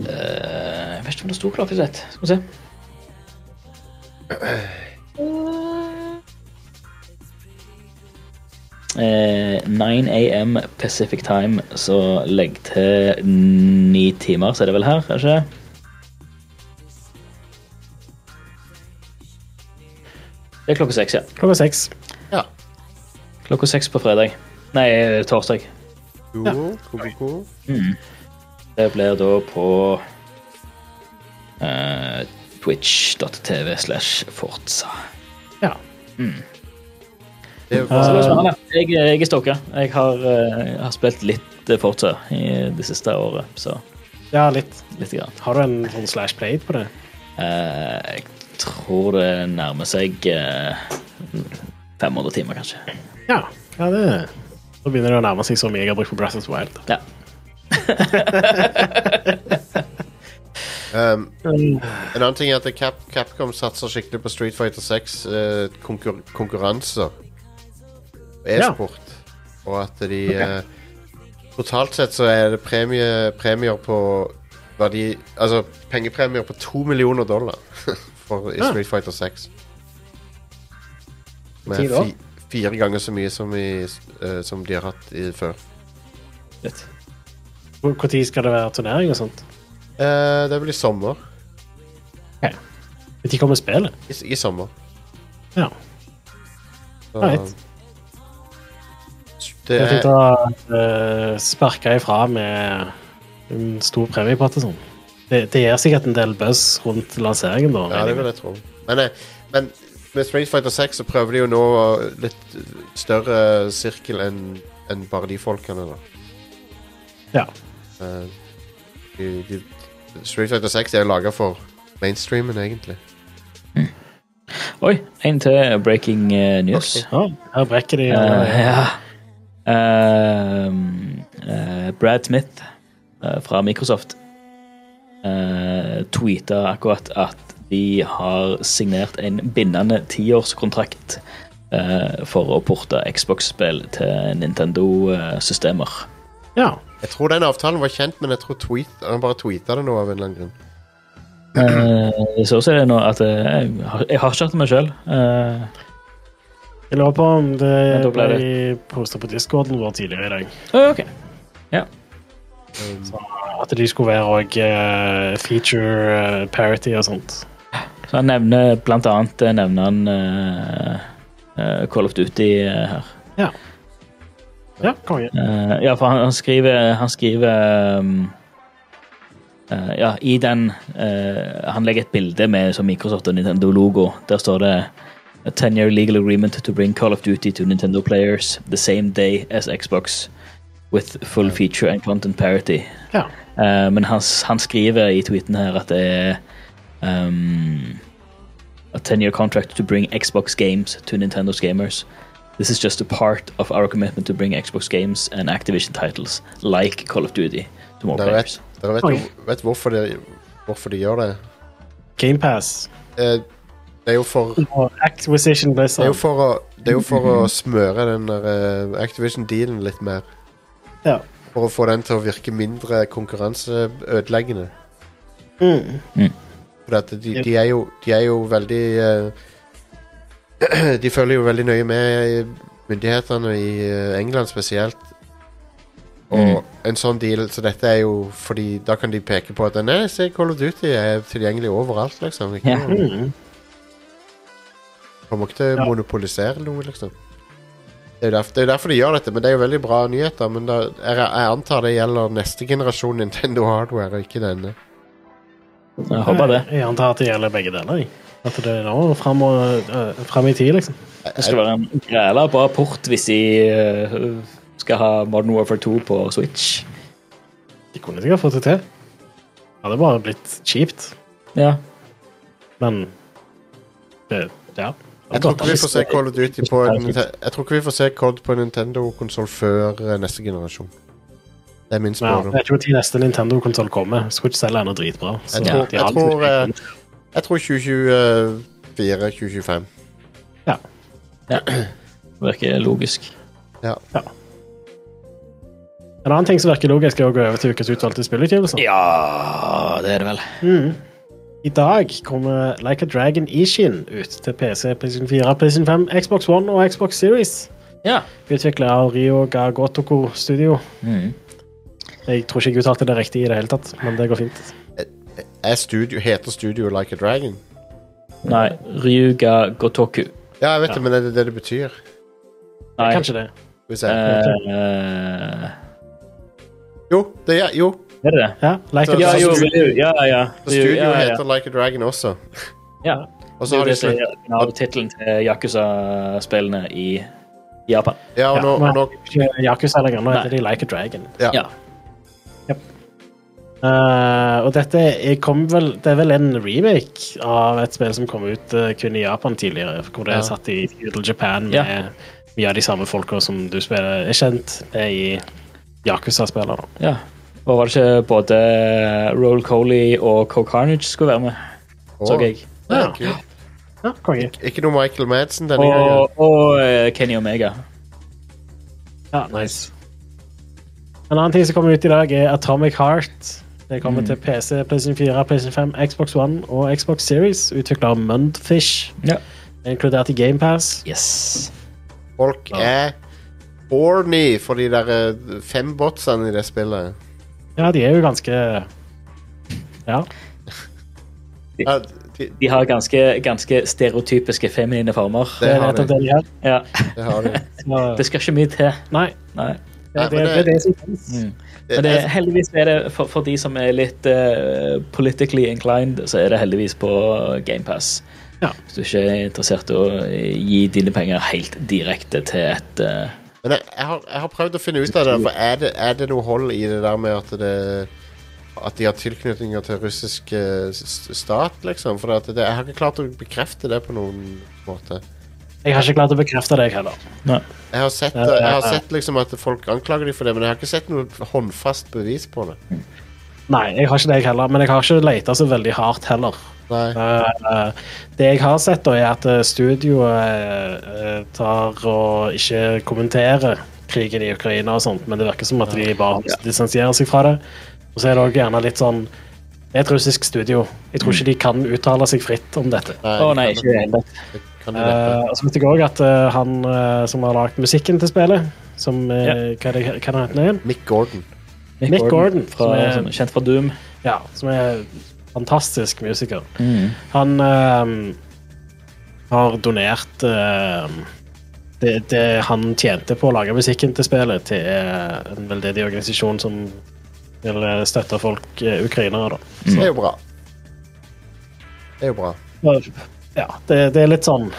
Uh, jeg vet ikke om det sto klokkeslett. Skal vi se. Eh, 9 AM Pacific Time, så legg til ni timer, så er det vel her, kanskje? Det er klokka seks, ja. Klokka seks. Ja. Klokka seks på fredag. Nei, torsdag. Jo, Ja. ko, ko, ko. Mm. Det blir da på uh, twitch.tv slash Forza. Ja. Det Jeg, jeg er stokka. Jeg har, eh, jeg har spilt litt eh, Forza i det siste året, så ja, litt. litt grann. Har du en sånn slash play på det? Eh, jeg tror det nærmer seg eh, 500 timer, kanskje. Ja. ja det Da begynner det å nærme seg så mye jeg har brukt på Breath of the Wild. Ja. um, en annen ting er at Cap, Capcom satser skikkelig på Street Fighter 6 eh, konkur konkurranser. E-sport. Og at de eh, Totalt sett så er det premie, premier på verdi Altså pengepremier på to millioner dollar for, Ja. Street Fighter 6. Med fi, fire ganger så mye som, i, uh, som de har hatt i, før. Når skal det være turnering og sånt? Uh, det blir sommer. Når kommer spillet? I, i sommer. Ja. Right. Det Jeg er tenkte å uh, sparke ifra med en stor premiepott og sånn. Det, det gir sikkert en del buzz rundt lanseringen, da. Ja, det vil jeg tro. Men, eh, men med Street Fighter 6 så prøver de jo nå litt større sirkel enn enn bare de folkene, da. Ja. Uh, de, de, Street Fighter 6 er laga for mainstreamen, egentlig. Oi, en til breaking news. news. Oh, her brekker de. Uh, ja. Eh, eh, Brad Smith eh, fra Microsoft uh, tweeta akkurat at de har signert en bindende tiårskontrakt uh, for å porte Xbox-spill til Nintendo-systemer. Ja. Jeg tror den avtalen var kjent, men jeg tror tweet, han bare tweeta det nå av en eller annen grunn. Uh, så ser det nå at eh, jeg har, jeg har ikke hatt det meg sjøl. Jeg lurer på om det ble ble posta på discorden vår tidligere i dag. ok. Ja. At de skulle være òg eh, feature eh, parity og sånt. Så han nevner blant annet eh, nevner han eh, Call of Duty her. Ja. Ja, konge. Uh, ja, for han, han skriver Han skriver um, uh, Ja, i den uh, Han legger et bilde med som Microsoft og Nintendo-logo. Der står det A 10-year legal agreement to bring Call of Duty to Nintendo players the same day as Xbox with full feature and content parity. Ja. Eh, men han, han skriver i tweeten her at det er um, a 10-year contract to bring Xbox games to Nintendo's gamers. This is just a part of our commitment to bring Xbox games and Activision titles like Call of Duty to more Dere players. vet, dere vet, Oi. jo- vet hvorfor, de, hvorfor de gjør det? GamePass. Eh, det er jo for Activision Blizzard. Det er jo for å, det er jo for å smøre den der eh, Activision-dealen litt mer. Ja. For å få den til å virke mindre konkurranseødeleggende. Mm. For at de, de, er jo, de er jo veldig uh, De følger jo veldig nøye med myndighetene i eh, England spesielt. Og en sånn deal Så dette er jo fordi da kan de peke på at Nei, se, Call of Duty er tilgjengelig overalt, liksom. Ikke Ja. Mm. Kommer ikke til å Ja. monopolisere noe, liksom. Det er, jo derfor, det er derfor de gjør dette, men det er jo veldig bra nyheter. Men da, jeg, jeg antar det gjelder neste generasjon Nintendo hardware, og ikke denne. Jeg håper det. Jeg antar at det gjelder begge deler. At det er nå fram, og, øh, fram i tid, liksom. Det skal være en græla bra port hvis de eh, skal ha Modern Warfare 2 på Switch. De kunne sikkert fått det til. Det hadde bare blitt kjipt. Ja. Men det, ja. Jeg tror ikke vi får se Call of Duty på en, Jeg tror ikke vi får se COD på Nintendo-konsoll før eh, neste generasjon. Det er min Ja, jeg tror ikke neste Nintendo-konsoll kommer. Switch selger ennå dritbra. så Jeg tror, de har jeg tror, jeg, jeg tror 2024-2025. Virker logisk. Ja. En annen ting som virker logisk, er å gå over til ukens utvalgte spillutgivelser. Ja, det er det vel. Mm. I dag kommer Like a Dragon Ishin ut til PC, PlayStation 4, PlayStation 5, Xbox One og Xbox Series. Ja. Utvikla av Rio Gagotoko Studio. Mm. Jeg tror ikke jeg uttalte det riktig i det hele tatt, men det går fint. Er studio, heter studio Like a Dragon? Nei, Ryuga Gotoku. Ja, jeg vet Ja. det, men er det det det betyr? Nei. Kanskje det. Eh, Jo, det er, jo. Er det det? Ja, like Så- a Ja, så. Ja, ja. Så studio ja, ja. heter Like a Dragon også. ja. Og så har de slutt... tittelen til Yakuza-spillene i Japan. Ja, og Ja, nå, og nå Yakuza lenger, nå heter de Like a Dragon. ja. Ja. Uh, og dette kom vel, det er vel en remake av et spill som kom ut uh, kun i Japan tidligere. Hvor det Ja. er satt i Feudal Japan med Ja. mye av de samme folka som du spiller, er kjent med i Yakuza-spillene ja. Og var det ikke både Roll Coley og Co Carnage skulle være med? Så Å, jeg. ja, Ja. Ja, konge. Ikke noe Michael Madsen denne gangen. Og, og eh, Kenny Omega. Ja, nice. En annen ting som kommer ut i dag, er Atomic Heart. Det kommer Mm. til PC, PlayStation 4, PlayStation 5, Xbox One og Xbox Series, utvikla av Mundfish. Ja. Inkludert i GamePass. Yes. Folk er horny for de der eh, fem botsene i det spillet. Ja, de er jo ganske Ja. De, de, De har ganske, ganske stereotypiske feminine former. Det har de. det de. Ja. det har de. Så, Det skal ikke mye til. nei, Nei. det, Nei, det, det er det som finnes. Mm. Men det, heldigvis er det for, for de som er litt uh, politically inclined, så er det heldigvis på GamePass. Ja. Hvis du ikke er interessert i å gi dine penger helt direkte til et eh, Men jeg, jeg, har, jeg har prøvd å finne ut av det. For er det, er det noe hold i det der med at det At de har tilknytninger til russisk eh, stat, liksom? For at det, jeg har ikke klart å bekrefte det på noen måte. Jeg har ikke klart å bekrefte det, jeg heller. Nei. Jeg har sett, jeg har sett liksom at folk anklager dem for det, men jeg har ikke sett noe håndfast bevis på det. Nei, jeg har ikke det, jeg heller. Men jeg har ikke leita så veldig hardt heller. Eh, det jeg har sett, da, er at eh, studioet eh, tar og ikke kommenterer krigen i Ukraina og sånt, men det virker som at de bare distansierer seg fra det. Og så er det også gjerne litt sånn Det er et russisk studio. Jeg tror ikke de kan uttale seg fritt om dette. Nei, Å nei, ikke det. Eh, og så vet jeg òg at han som har lagd musikken til spillet, som Ja. Hva er det hva er det han heter igjen? Mick Gordon. Mick Gordon, fra, som er- som er kjent fra Doom. Ja, som er fantastisk musiker. Mm. Han eh, har donert eh, det, det han tjente på å lage musikken til spillet, til eh, en veldedig organisasjon som vil eh, støtte folk, eh, ukrainere, da. Det er jo bra. Det er jo bra. Ja, det, det er litt sånn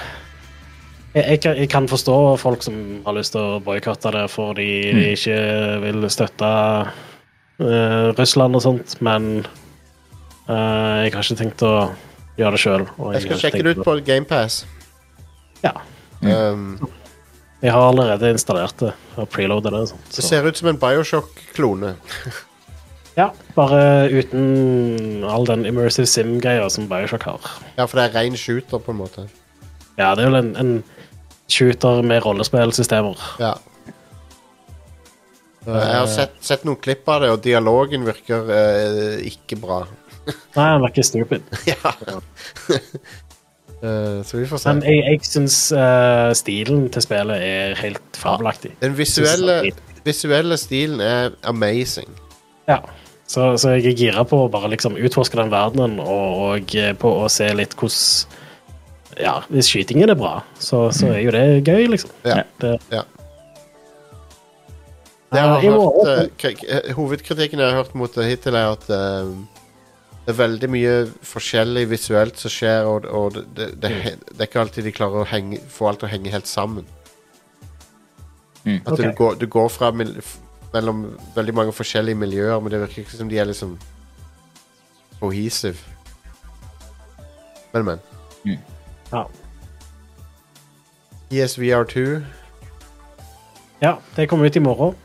jeg, jeg, kan, jeg kan forstå folk som har lyst til å boikotte det fordi de ikke vil støtte uh, Russland og sånt, men eh, jeg har ikke tenkt å gjøre det sjøl. Jeg skal sjekke det ut på GamePass. Ja. Um, Jeg har allerede installert det og preloadet det. Sånt, det ser ut som en Bioshock-klone. Ja, bare uten all den immersive sim-greia som Bioshock har. Ja, for det er ren shooter, på en måte. Ja, det er vel en, en shooter med rollespillsystemer. Ja. Uh, Jeg har sett, sett noen klipp av det, og dialogen virker eh, ikke bra. Nei, han virker stupid. ja. Eh, så vi får se. Men jeg, jeg syns uh, stilen til spillet er helt fabelaktig. Den visuelle, visuelle stilen er amazing. Ja. Så, så jeg er gira på å bare liksom utforske den verdenen, og, og eh, på å se litt hvordan Ja, hvis skytingen er bra, så, så er jo det gøy, liksom. Ja. Det, Ja. Det jeg har hørt, hovedkritikken jeg har hørt mot det hittil, er at eh, det er veldig mye forskjellig visuelt som skjer, og, og det, det, det, det er ikke alltid de klarer å henge, få alt til å henge helt sammen. Mm. At du, går, du går fra mellom veldig mange forskjellige miljøer, men det virker ikke som de er liksom cohesive. Men, men. ja. ESVR2 ja, det kommer ut i morgen.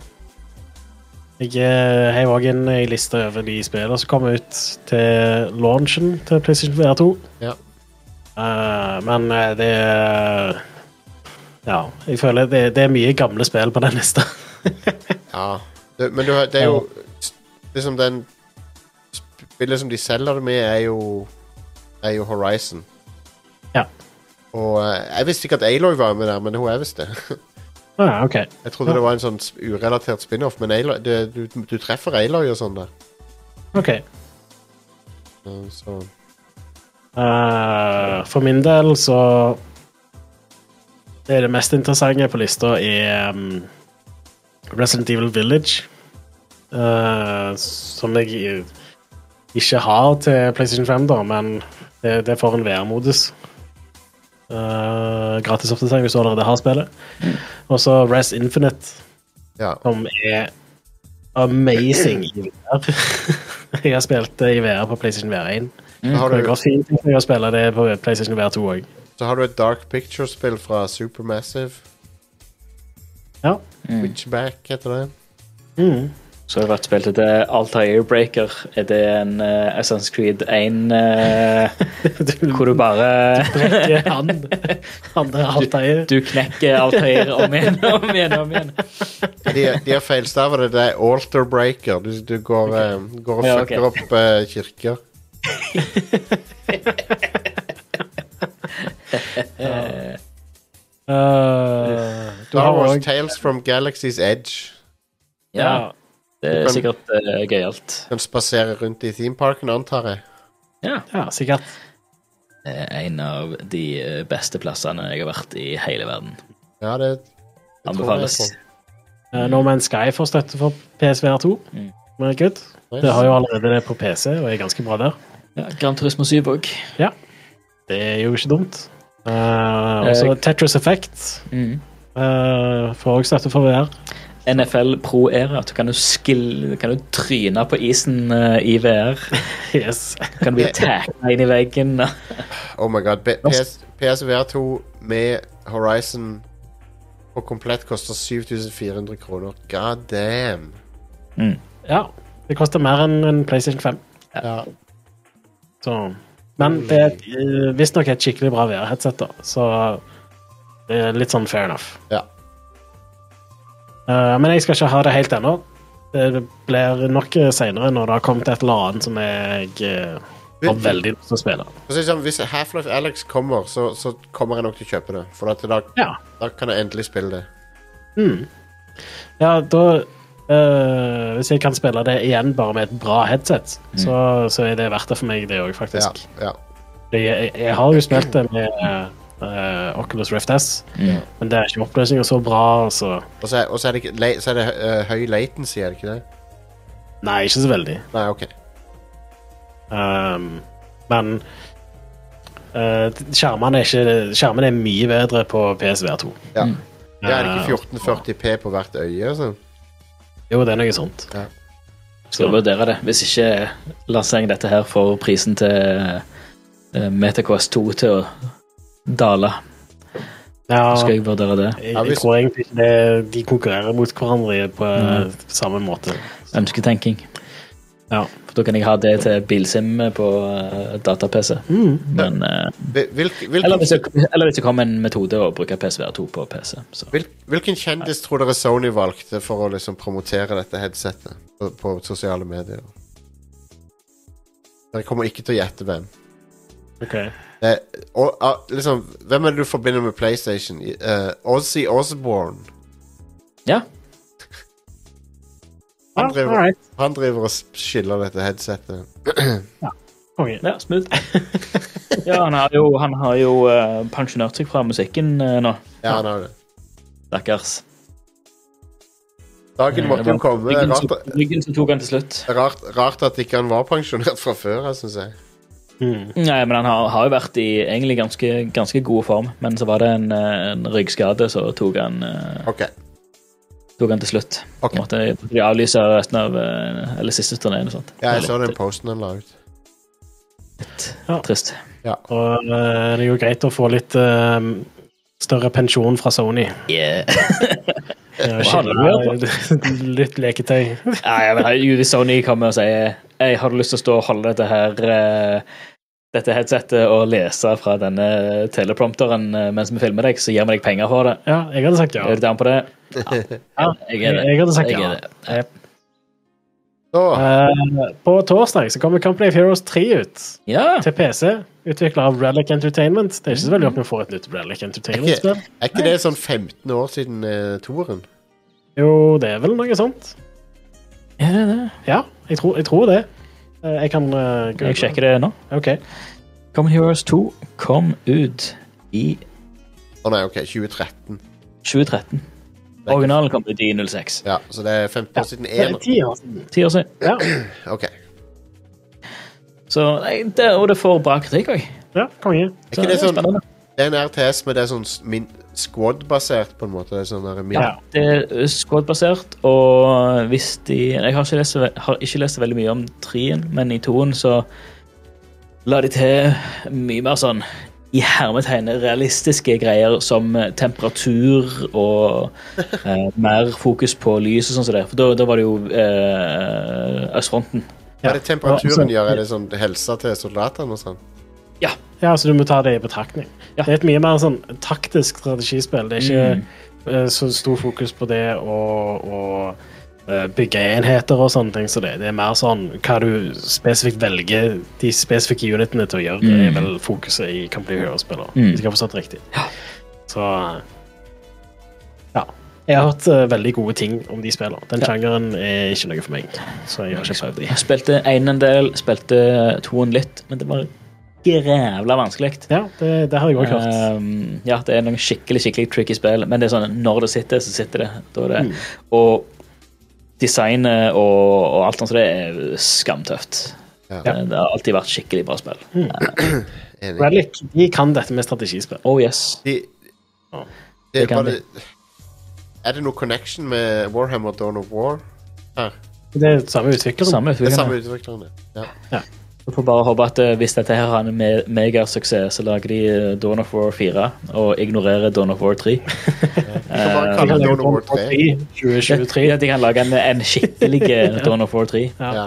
Jeg heiv òg inn ei liste over de spillene som kommer ut til launchen til PlayStation VR 2. Ja. Uh, men eh, det er Ja, jeg føler det, det er mye gamle spill på den lista. Ja, det, men du, har- det er jo Liksom den Spillet som de selger det med, er jo Er jo Horizon. Ja. Og eh, jeg visste ikke at Aloy var med der, men hun er visst det. ah, ok. Jeg trodde det var en sånn urelatert spin-off, men Aloy, det, du, du treffer Aloy og sånn der. ok. Uh, Så uh, for min del så Det er det mest interessante på lista er um, Resident Evil Village. Uh, som jeg ikke har til PlayStation 5, da, men det, det får en VR-modus. Uh, gratis oppdatering hvis du allerede har spillet. Og så Res Infinite, ja. som er amazing i VR. jeg har spilt det i VR på PlayStation VR1. Mm. har Det går fint å spille det på PlayStation VR 2 òg. så har du et Dark Picture-spill fra Supermassive. Ja. Witchback heter det. Mm. Så har det vært spilt til Altair Breaker. Er det en uh, Assassin's Creed 1 eh, hvor du bare Brekke han. Han der Altair. Du knekker Altair om igjen om igjen. om igjen. De, de har feilstavet det. Det er Alter Breaker. Du, du går, eh, går og Ja, fucker opp uh, kirker. Uh, du Star Wars også... Tales from Galaxy's Edge. Ja, ja. Det er kan- sikkert uh, gøyalt. Kan spasere rundt i themeparken, antar jeg. Ja. ja, sikkert. Det er en av de eh, beste plassene jeg har vært i hele verden. Ja, det, det Anbefales. på. Uh, No Man's Sky får støtte for PSVR 2. Mm. Good. Nice. Det har jo allerede det på PC og er ganske bra der. Ja, Gran Turismo 7 òg. Det er jo ikke dumt. Uh, og så Jeg- Tetris Effect Mm. uh, får også støtte for VR. NFL Pro-era. Du kan du, skill, kan du tryne på isen uh, i VR. Yes. Kan du bli tacka inn i veggen. Oh my god. B PS, PSVR 2 med Horizon og komplett koster 7400 kroner. God damn. Ja. Det koster mer enn en PlayStation 5. Ja. Så. Men det er eh, visstnok et skikkelig bra VR-headset, da. Så det er litt sånn fair enough. ja. Eh, men jeg skal ikke ha det helt ennå. Det blir nok seinere når det har kommet et eller annet som jeg eh, har veldig lyst til å spille. Sånn, Hvis Half-Life Alex kommer, så, så kommer jeg nok til å kjøpe det. For at da, Ja. da kan jeg endelig spille det. Mm. Ja, da Uh, Hvis jeg kan spille det igjen bare med et bra headset, så, så er det verdt det for meg, det òg, faktisk. ja. ja. Jeg, jeg har jo spilt det med eh, Oculus Rift S, Mm. men det er ikke oppløsninga så bra, så Og så er, og så er det, ikke, så er det uh, høy latency, er det ikke det? Nei, ikke så veldig. Nei, OK. Um, men uh, skjermene, er ikke, skjermene er mye bedre på PSVR2. Ja. Mm. Det er det Eh, ikke 1440P på hvert øye? og sånn? Jo, det er noe sånt. Skal vurdere det. Hvis ikke lanserer jeg dette her for prisen til uh, MetaQuest 2 til å dale. Ja, Skal jeg vurdere det? jeg, Ja, jeg hvis- tror egentlig ikke det, de konkurrerer mot hverandre på mm. samme måte. Ønsketenking. Ja. For da kan jeg ha det til bilsim på uh, data-PC. Mm. Men uh, Hvil- Hvilken, eller, hvis jeg, eller hvis det kommer en metode å bruke PSVR2 på PC. Så. hvil, hvilken kjendis tror dere Sony valgte for å liksom promotere dette headsetet på, på sosiale medier? Dere kommer ikke til å gjette hvem. Ok. Det, og, ah, liksom, hvem er det du forbinder med PlayStation? Uh, Ozzy Osbourne. Ja. Han Ja, driver, alright. han driver og skiller dette headsetet. Konge. ja, smooth. ja, han har jo, han har jo uh, pensjonert seg fra musikken uh, nå. Ja, han har det. Stakkars. Dagen måtte jo komme. Ryggen rart, så- Ryggen som tok han til slutt. rart, rart at ikke han var pensjonert fra før, jeg syns jeg. Mm. Nei, men han har, har jo vært i egentlig ganske, ganske god form. Men så var det en, eh, en ryggskade, så tok han, okay. Tok han til slutt. Okay. Måtte de avlyse resten av eh, Eller siste turneen og sånt. Ja, jeg så den posten han la ut. litt Ja. trist. Og eh, det er jo greit å få litt um, større pensjon fra Sony. Yeah. Ja, det litt leketøy. Nei, ja, men hvis Sony kommer og sier jeg har lyst til å stå og holde dette her eh, dette headsetet og lese fra denne teleprompteren eh, mens vi filmer deg, så gir vi deg penger for det. Ja, jeg hadde sagt ja. Er du down på det? ja Jeg jeg, er det. jeg hadde sagt Jeg ja. Så, Eh, på torsdag så kommer Company of Heroes 3 ut yeah. til PC, utvikla av Relic Entertainment. Det er ikke så veldig ofte vi får et nytt Relic Entertainment-spill. er ikke det sånn 15 år siden uh, toeren? Jo, det er vel noe sånt. Er det det? Ja, jeg tror, jeg tror det. Uh, jeg kan uh, Jeg sjekker det nå. OK. Company Heroes 2 kom ut i Å nei, OK, 2013. 2013. Originalen kom ut i 06. Ja, så det er 15 år siden én. ti år siden. 10 år siden. Ja, OK. Så, nei, det, og det får bra kritikk òg. ja konge. Er ikke det sånn Det er en RTS, men det er sånn min- squad-basert, på en måte? Det er sånn der, min, Ja. Det er squad-basert, og hvis de Jeg har ikke lest, har ikke lest veldig mye om trien, men i toen så la de til mye mer sånn i hermetegn realistiske greier som eh, temperatur og eh, mer fokus på lys og sånn som det. For da, da var det jo eh, østfronten. Hva er det temperaturen Ja, gjør? Er det sånn helsa til soldatene og sånn? Ja, så du må ta det i betraktning. Ja. Det er et mye mer sånn taktisk strategispill. Det er ikke Mm. eh, så stor fokus på det og, eh, bygge enheter og sånne ting. Så det, det er mer sånn hva du spesifikt velger de spesifikke unitene til å gjøre. Det er Mm. vel fokuset i Company Heroes-spiller. Mm. Hvis jeg har forstått riktig. Så ja. Jeg har hørt uh, veldig gode ting om de spillene. Den Ja. sjangeren er ikke noe for meg. Så jeg har ikke prøvd de. Jeg spilte én en del, spilte toen litt, men det var grævla vanskelig. Ja, det, det har jeg òg hørt. Um, ja, det er noen skikkelig skikkelig tricky spill, men det er sånn når det sitter, så sitter det. Det. Mm. Og designet og, og alt sånt, så det er skamtøft. Ja. Det, det har alltid vært skikkelig bra spill. Enig. Relic de kan dette med strategispill. Oh yes. De, Ja. det, Det kan bare, Er det noe connection med Warhammer Dawn of War? Her. Det er samme utvikler. Samme Det er samme utviklerne. ja. Ja. Vi får bare håpe at eh, hvis dette her har en me megasuksess, så lager de eh, Dawn of War 4 og ignorerer Dawn of War 3. kan bare Eh, kalle Dawn of War 3. 2023. Ja, de kan lage en, en skikkelig eh, Dawn of War 3. Ja. Ja.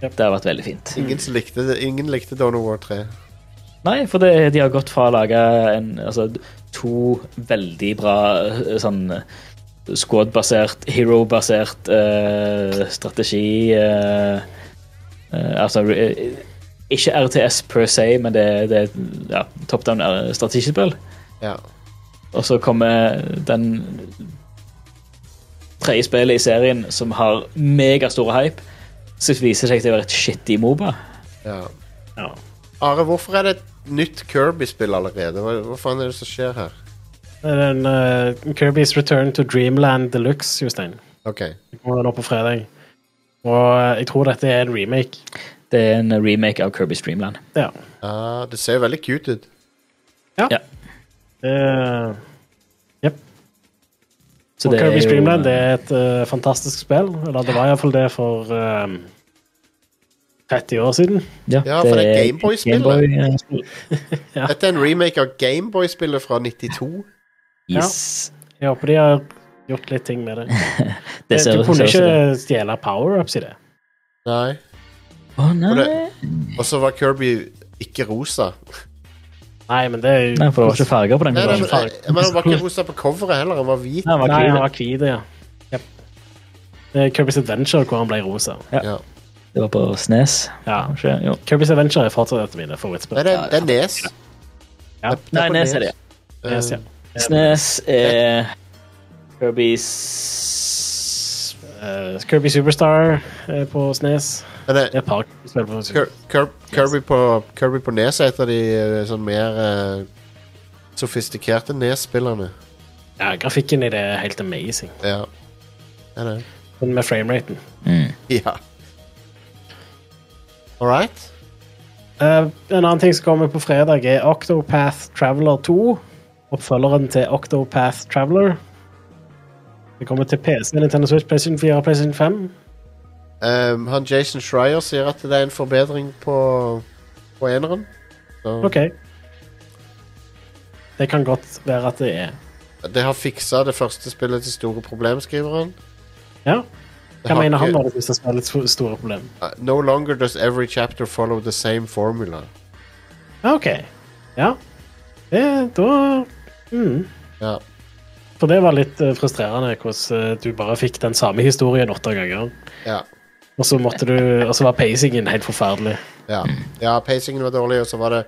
Det har vært veldig fint. Ingen, likte, ingen likte Dawn of War 3. Nei, for det, de har gått fra å lage en, altså, to veldig bra eh, sånn eh, squad-basert, hero-basert uh, strategi eh, eh, Altså eh, ikke RTS per se, men det, det er ja, top down eh, strategispill. Ja. Og så kommer den tredje spillet i serien som har megastore hype, så viser det seg til å være et shitty Moba. ja. Ja. Are, hvorfor er det et nytt Kirby-spill allerede? Hva, hva faen er det som skjer her? Det er en uh, Kirby's Return to Dreamland Deluxe, Jostein. Okay. Det kommer nå på fredag. Og eh, jeg tror dette er en remake. Det er en remake av Kirby Streamland. Ja. Ah, det ser veldig cute ut. Ja. Det, Jepp. Så Og det er Kirby jo- Streamland det er et uh, fantastisk spill. Eller det var iallfall det for um, 30 år siden. Ja, Ja, for det er Gameboy-spillet. Gameboy, eh, Ja. Dette er en remake av Gameboy-spillet fra 92. yes. Jeg håper de har gjort litt ting med det. Det ser du kunne ser ikke stjele power-ups i det. Nei. Å, nei. Og så var Kirby ikke rosa. Nei, men det er jo Nei, for det var ikke farger på den. Nei, nei, men, jeg, men han var ikke rosa på coveret heller, han var hvit. Nei, han var hvit. ja. Det er Kirby's Adventure hvor han ble rosa. Ja. Det var på Snes, Ja. Kirby's Adventure er fortsatt et av mine favorittspill. Det, det er Nes. Ja. Nei, Nes er det. Eh, Yes, ja. Snes er Kirby's uh, Kirby Superstar er på Snes. Men Det er det, et par spill på Kir Kir Kirby, på, Kirby på Nes er et av de eh, sånn mer eh, sofistikerte Nes-spillerne. Ja, grafikken i det er helt amazing. Ja. Det er det. Men med frameraten. mm. Ja. All right. Eh, en annen ting som kommer på fredag, er Octopath Traveler 2. Oppfølgeren til Octopath Traveler. Det kommer til PC, Nintendo Switch, PlayStation 4 og PlayStation 5. Um, han Jason Schreier sier at det er en forbedring på, på eneren. Så OK. Det kan godt være at det er. Det har fiksa det første spillet til store problem, skriver han. Ja. Hva mener han ikke- hvis det er spillets store problem? Uh, No longer does every chapter follow the same formula. OK. Ja. Det, da mm. Ja. For det var litt eh, frustrerende hvordan eh, du bare fikk den samme historien åtte ganger. Ja. Og så måtte du Og så var pacingen helt forferdelig. Ja. ja, pacingen var dårlig, og så var det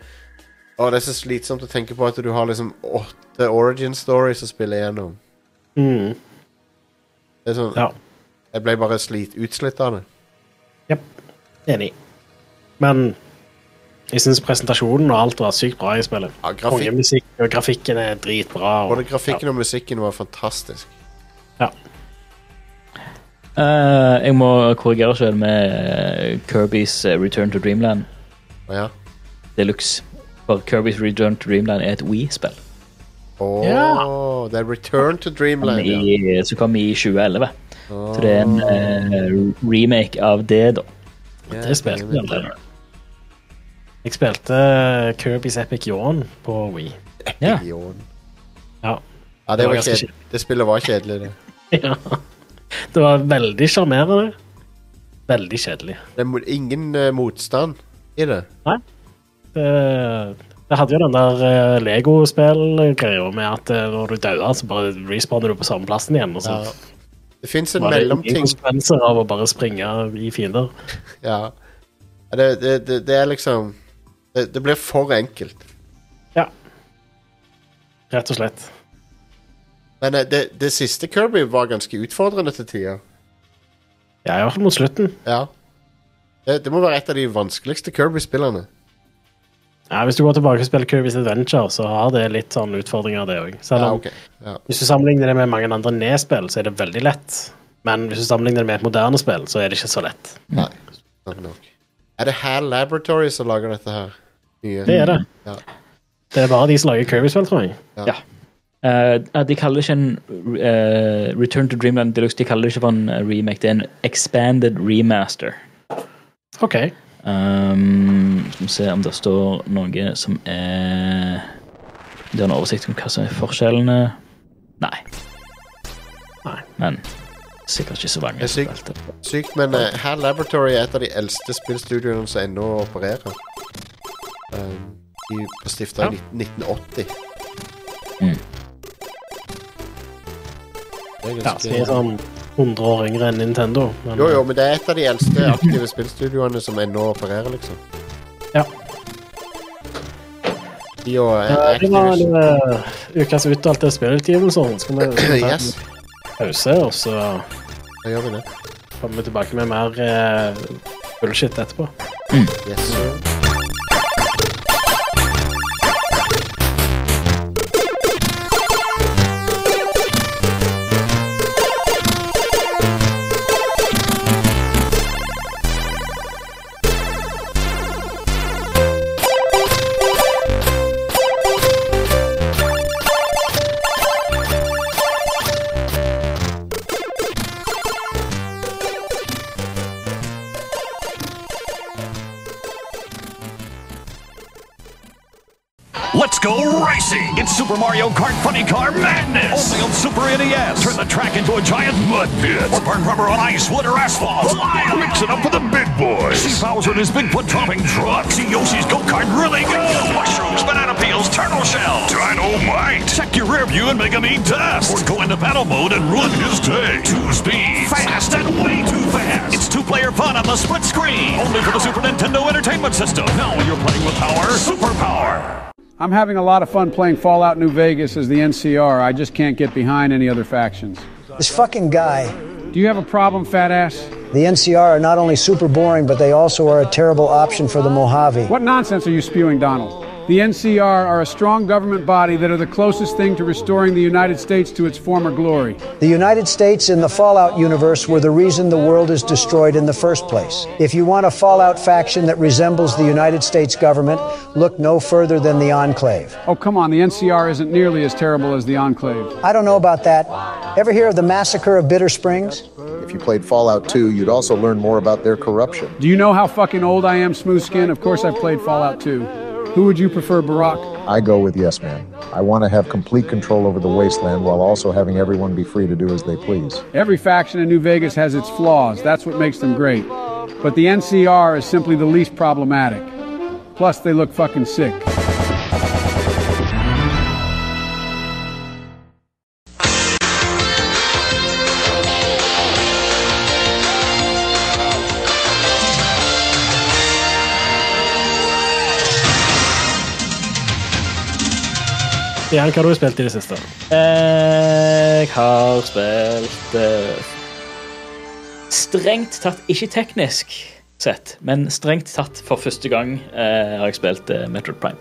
Å, det er så slitsomt å tenke på at du har liksom åtte origin stories å spille gjennom. Mm. Det er sånn Ja. Jeg ble bare slit, utslitt av det. Jepp. Enig. Men jeg syns presentasjonen og alt var sykt bra i spillet. Ja, grafik, Kongemusikk og grafikken er dritbra. Og, både grafikken og musikken var fantastisk. ja. Uh, jeg må korrigere selv med eh, Kirby's eh, Return to Dreamland Oh, ja. Deluxe. For Kirby's Return to Dreamland er et Wii-spill. Åh, Ja. det er Return to Dreamland, ja. Som kom i 2011. Oh. Så det er en uh, remake av det, da. Yeah, Det spilte vi er- jeg spilte Kirby's Epic Yawn på Wii. Ja. Yawn. Ja. Ja, det, Det kjedelig. det spillet var kjedelig, det. ja. Det var veldig sjarmerende. Veldig kjedelig. Det er ingen uh, motstand i det. Det, det hadde jo den der uh, Lego-spill-greia med at eh, når du dauer, så bare respawner du på samme plassen igjen. Og så Ja. Det fins en mellomting. konsekvenser av å bare springe i fiender. Ja. Ja, Det, det, det, det er liksom det, det blir for enkelt. Ja. Rett og slett. Men eh, det, det siste Kirby var ganske utfordrende til tider. Ja, i hvert fall mot slutten. Ja. Det, det må være et av de vanskeligste Kirby-spillene. Ja, Hvis du går tilbake og spiller Kirby's Adventure, så har det litt sånn utfordringer, det òg. Ja, ok. Ja. Hvis du sammenligner det med mange andre nedspill, så er det veldig lett. Men hvis du sammenligner det med et moderne spill, så er det ikke så lett. Nei, nok. Er det HAL Laboratory som lager dette her? Nye? Det er det. Ja. Det er bare de som lager Kirby-spill, tror jeg. Ja. Ja. Uh, de kaller det ikke en uh, Return to Dreamland Deluxe, de kaller det ikke for en eh, remake, det er en expanded remaster. OK. Um, skal vi se om det står noe som er Det er en oversikt om hva som er forskjellene. Nei. Nei. Men sikkert ikke så mange. Det er sykt. spilte. Sykt, men uh, Her Laboratory er et av de eldste spillstudioene som ennå opererer. Um, de ble stifta i 1980. Mm. Det er Ja, ganske ja, er sånn 100 år yngre enn Nintendo. Men, Jo, jo, men det er et av de eldste aktive spillstudioene som ennå opererer, liksom. Ja. De og Ja, det var uh, ukas utvalgte spillutgivelser. Skal vi Yes, pause, og så da gjør vi det. kommer vi tilbake med mer eh, bullshit etterpå. Yes, sir. Super Mario Kart Funny Car Madness! Only on Super NES! Turn the track into a giant mud pit! Or burn rubber on ice, wood, or asphalt! Fly Mix it up with the big boys! See Bowser in his Bigfoot dropping truck! See Yoshi's go-kart really go! Mushrooms, banana peels, turtle shells! Dynamite! Check your rear view and make a neat test! Or go into battle mode and ruin his day! Two speeds! Fast and way too fast! It's two-player fun on the split screen! Only for the Super Nintendo Entertainment System! Now when you're playing with power, superpower! I'm having a lot of fun playing Fallout New Vegas as the NCR. I just can't get behind any other factions. This fucking guy. Do you have a problem, fat ass? The NCR are not only super boring, but they also are a terrible option for the Mojave. What nonsense are you spewing, Donald? The NCR are a strong government body that are the closest thing to restoring the United States to its former glory. The United States in the Fallout universe were the reason the world is destroyed in the first place. If you want a Fallout faction that resembles the United States government, look no further than the Enclave. Oh, come on, the NCR isn't nearly as terrible as the Enclave. I don't know about that. Ever hear of the massacre of Bitter Springs? If you played Fallout 2, you'd also learn more about their corruption. Do you know how fucking old I am, Smooth Skin? Of course I've played Fallout 2. Who would you prefer, Barack? I go with Yes Man. I want to have complete control over the wasteland while also having everyone be free to do as they please. Every faction in New Vegas has its flaws. That's what makes them great. But the NCR is simply the least problematic. Plus, they look fucking sick. Jan, hva har du spilt i det siste? Jeg har spilt uh, Strengt tatt, ikke teknisk sett, men strengt tatt for første gang uh, har jeg spilt uh, Metroid Prime.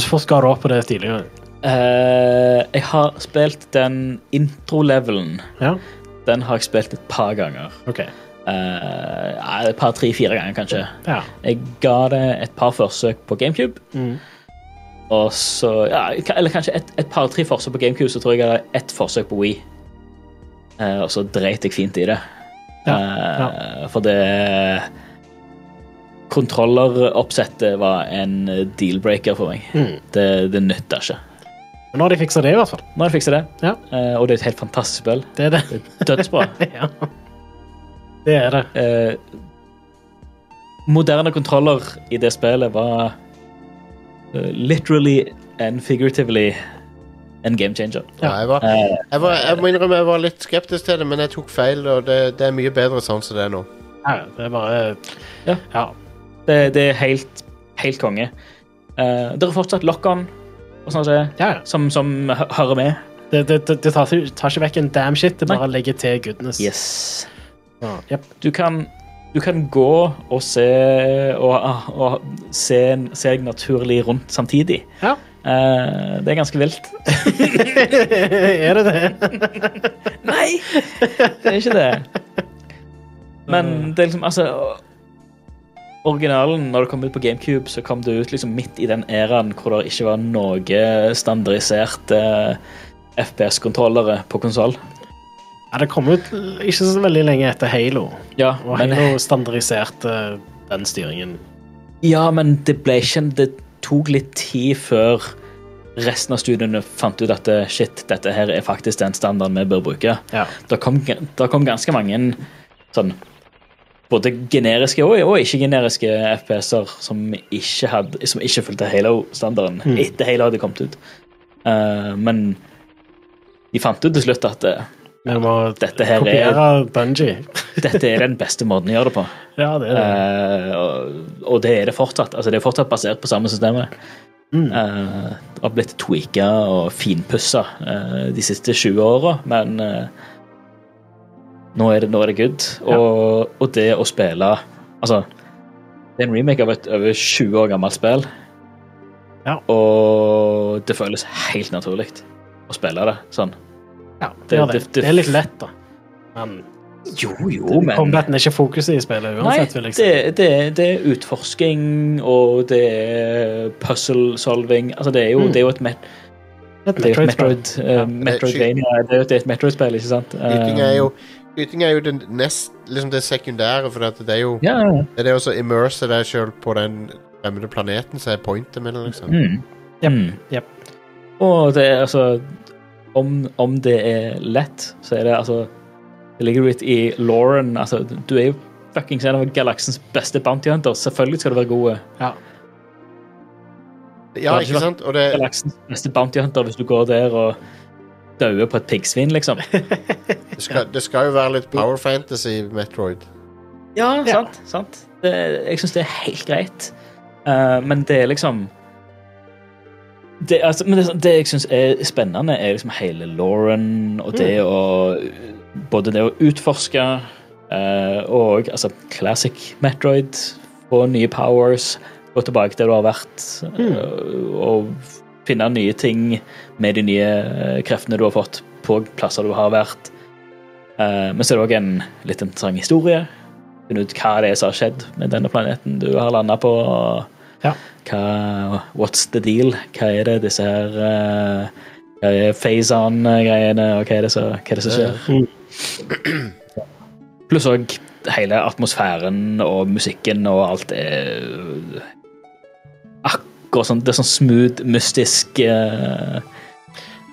Hvorfor skal du opp på det tidligere? Jeg har spilt den intro-levelen. Ja, Den har jeg spilt et par ganger. Okay. Et par, tre, fire ganger, kanskje. Ja. Jeg ga det et par forsøk på GameCube. Mm. Og så ja, Eller kanskje et, et par-tre forsøk på GameCube, så tror jeg jeg hadde ett forsøk på Wii. Eh, og så dreit jeg fint i det. Ja, Eh, For det Kontrolleroppsettet var en deal-breaker for meg. Mm. Det, det nytta ikke. Men nå har de fiksa det, i hvert fall. Nå har de fiksa det, Ja, eh, og det er et helt fantastisk spill. det er det. Det er Dødsbra. ja. Det er det. eh, moderne kontroller i det spillet var literally and figuratively en game changer. Ja, jeg, var, Eh, jeg, var, jeg må innrømme jeg var litt skeptisk til det, men jeg tok feil, og det, det er mye bedre sånn som det er nå. Ja, det er bare Ja. ja. det, det er helt, helt konge. Uh, det er fortsatt lock-on og sånn som ja. som, som hører med. Det, det, det, det tar, tar ikke vekk en damn shit, det Nei. bare legger til goodness. Yes. Ja, yep. Du kan, du kan gå og se og, og se, se deg naturlig rundt samtidig. ja. Eh, det er ganske vilt. er det det? Nei, det er ikke det. Men det er liksom, altså Originalen, når det kom ut på GameCube, så kom det ut liksom midt i den æraen hvor det ikke var noe standardiserte eh, FPS-kontrollere på konsoll. Ja, det kom ut ikke så veldig lenge etter Halo, Ja, og men, Halo standardiserte den styringen. ja, men det ble ikke Det tok litt tid før resten av studiene fant ut at eh, shit, dette her er faktisk den standarden vi bør bruke. Ja. Det kom, det kom ganske mange sånn både generiske og, og ikke-generiske FPS-er som ikke, hadde- som ikke fulgte Halo-standarden etter Halo hadde kommet ut. Uh, men de fant ut til slutt at eh, Vi må Dette her er- kopiere Bungie. dette er den beste måten å gjøre det på. Ja, det er det. Uh, og, og det er det fortsatt. Altså, det er fortsatt basert på samme systemet. Mm. Uh, det har blitt tweaka og finpussa uh, de siste 20 åra, men eh, nå, er det, nå er det good. Og, og det å spille Altså, det er en remake av et over 20 år gammelt spill, Ja. og det føles helt naturlig å spille det sånn. Ja, det- det, er det. det- det er litt lett, da. Men Jo, jo, men combaten er ikke fokuset i spillet uansett, vil Nei, jeg si. det, det, det er utforsking, og det er puzzle solving Altså, det er jo, Mm. det er jo et, met, Et er Metroid-spill. Metroid, uh, Metroidvania. Det er jo et, et Metroid-spill, ikke sant? Skyting Eh, er jo Skyting er jo det nest Liksom det sekundære, for det er jo Ja, ja, ja. Det er å immerse deg sjøl på den fremmede planeten som er pointet med det, liksom. Mm. Yep. Mm. Yep. Og det er altså om, om det er lett, så er det altså Det ligger jo litt i Lauren Altså, du er jo fuckings en av galaksens beste bounty hunters. Selvfølgelig skal du være god. Ja, Ja, ikke sant? Og det Galaksens beste bounty hunter hvis du går der og dauer på et piggsvin, liksom. Det skal, det skal jo være litt power fantasy i Metroid. Ja, sant. sant. Det, jeg syns det er helt greit. Uh, men det er liksom det, altså, men det, det jeg syns er spennende, er liksom hele Lauren og det å Både det å utforske eh, og altså classic Metroid, få nye powers, gå tilbake til der du har vært, mm. og finne nye ting med de nye eh, kreftene du har fått på plasser du har vært. Eh, men så er det òg en litt interessant historie finne ut hva det er som har skjedd med denne planeten du har landa på. og Ja. Hva, what's the deal? Hva er det disse her uh, Hva er phase-on-greiene, og hva er det som, hva er det som skjer? Pluss òg hele atmosfæren og musikken og alt er akkurat sånn Det er sånn smooth, mystisk uh,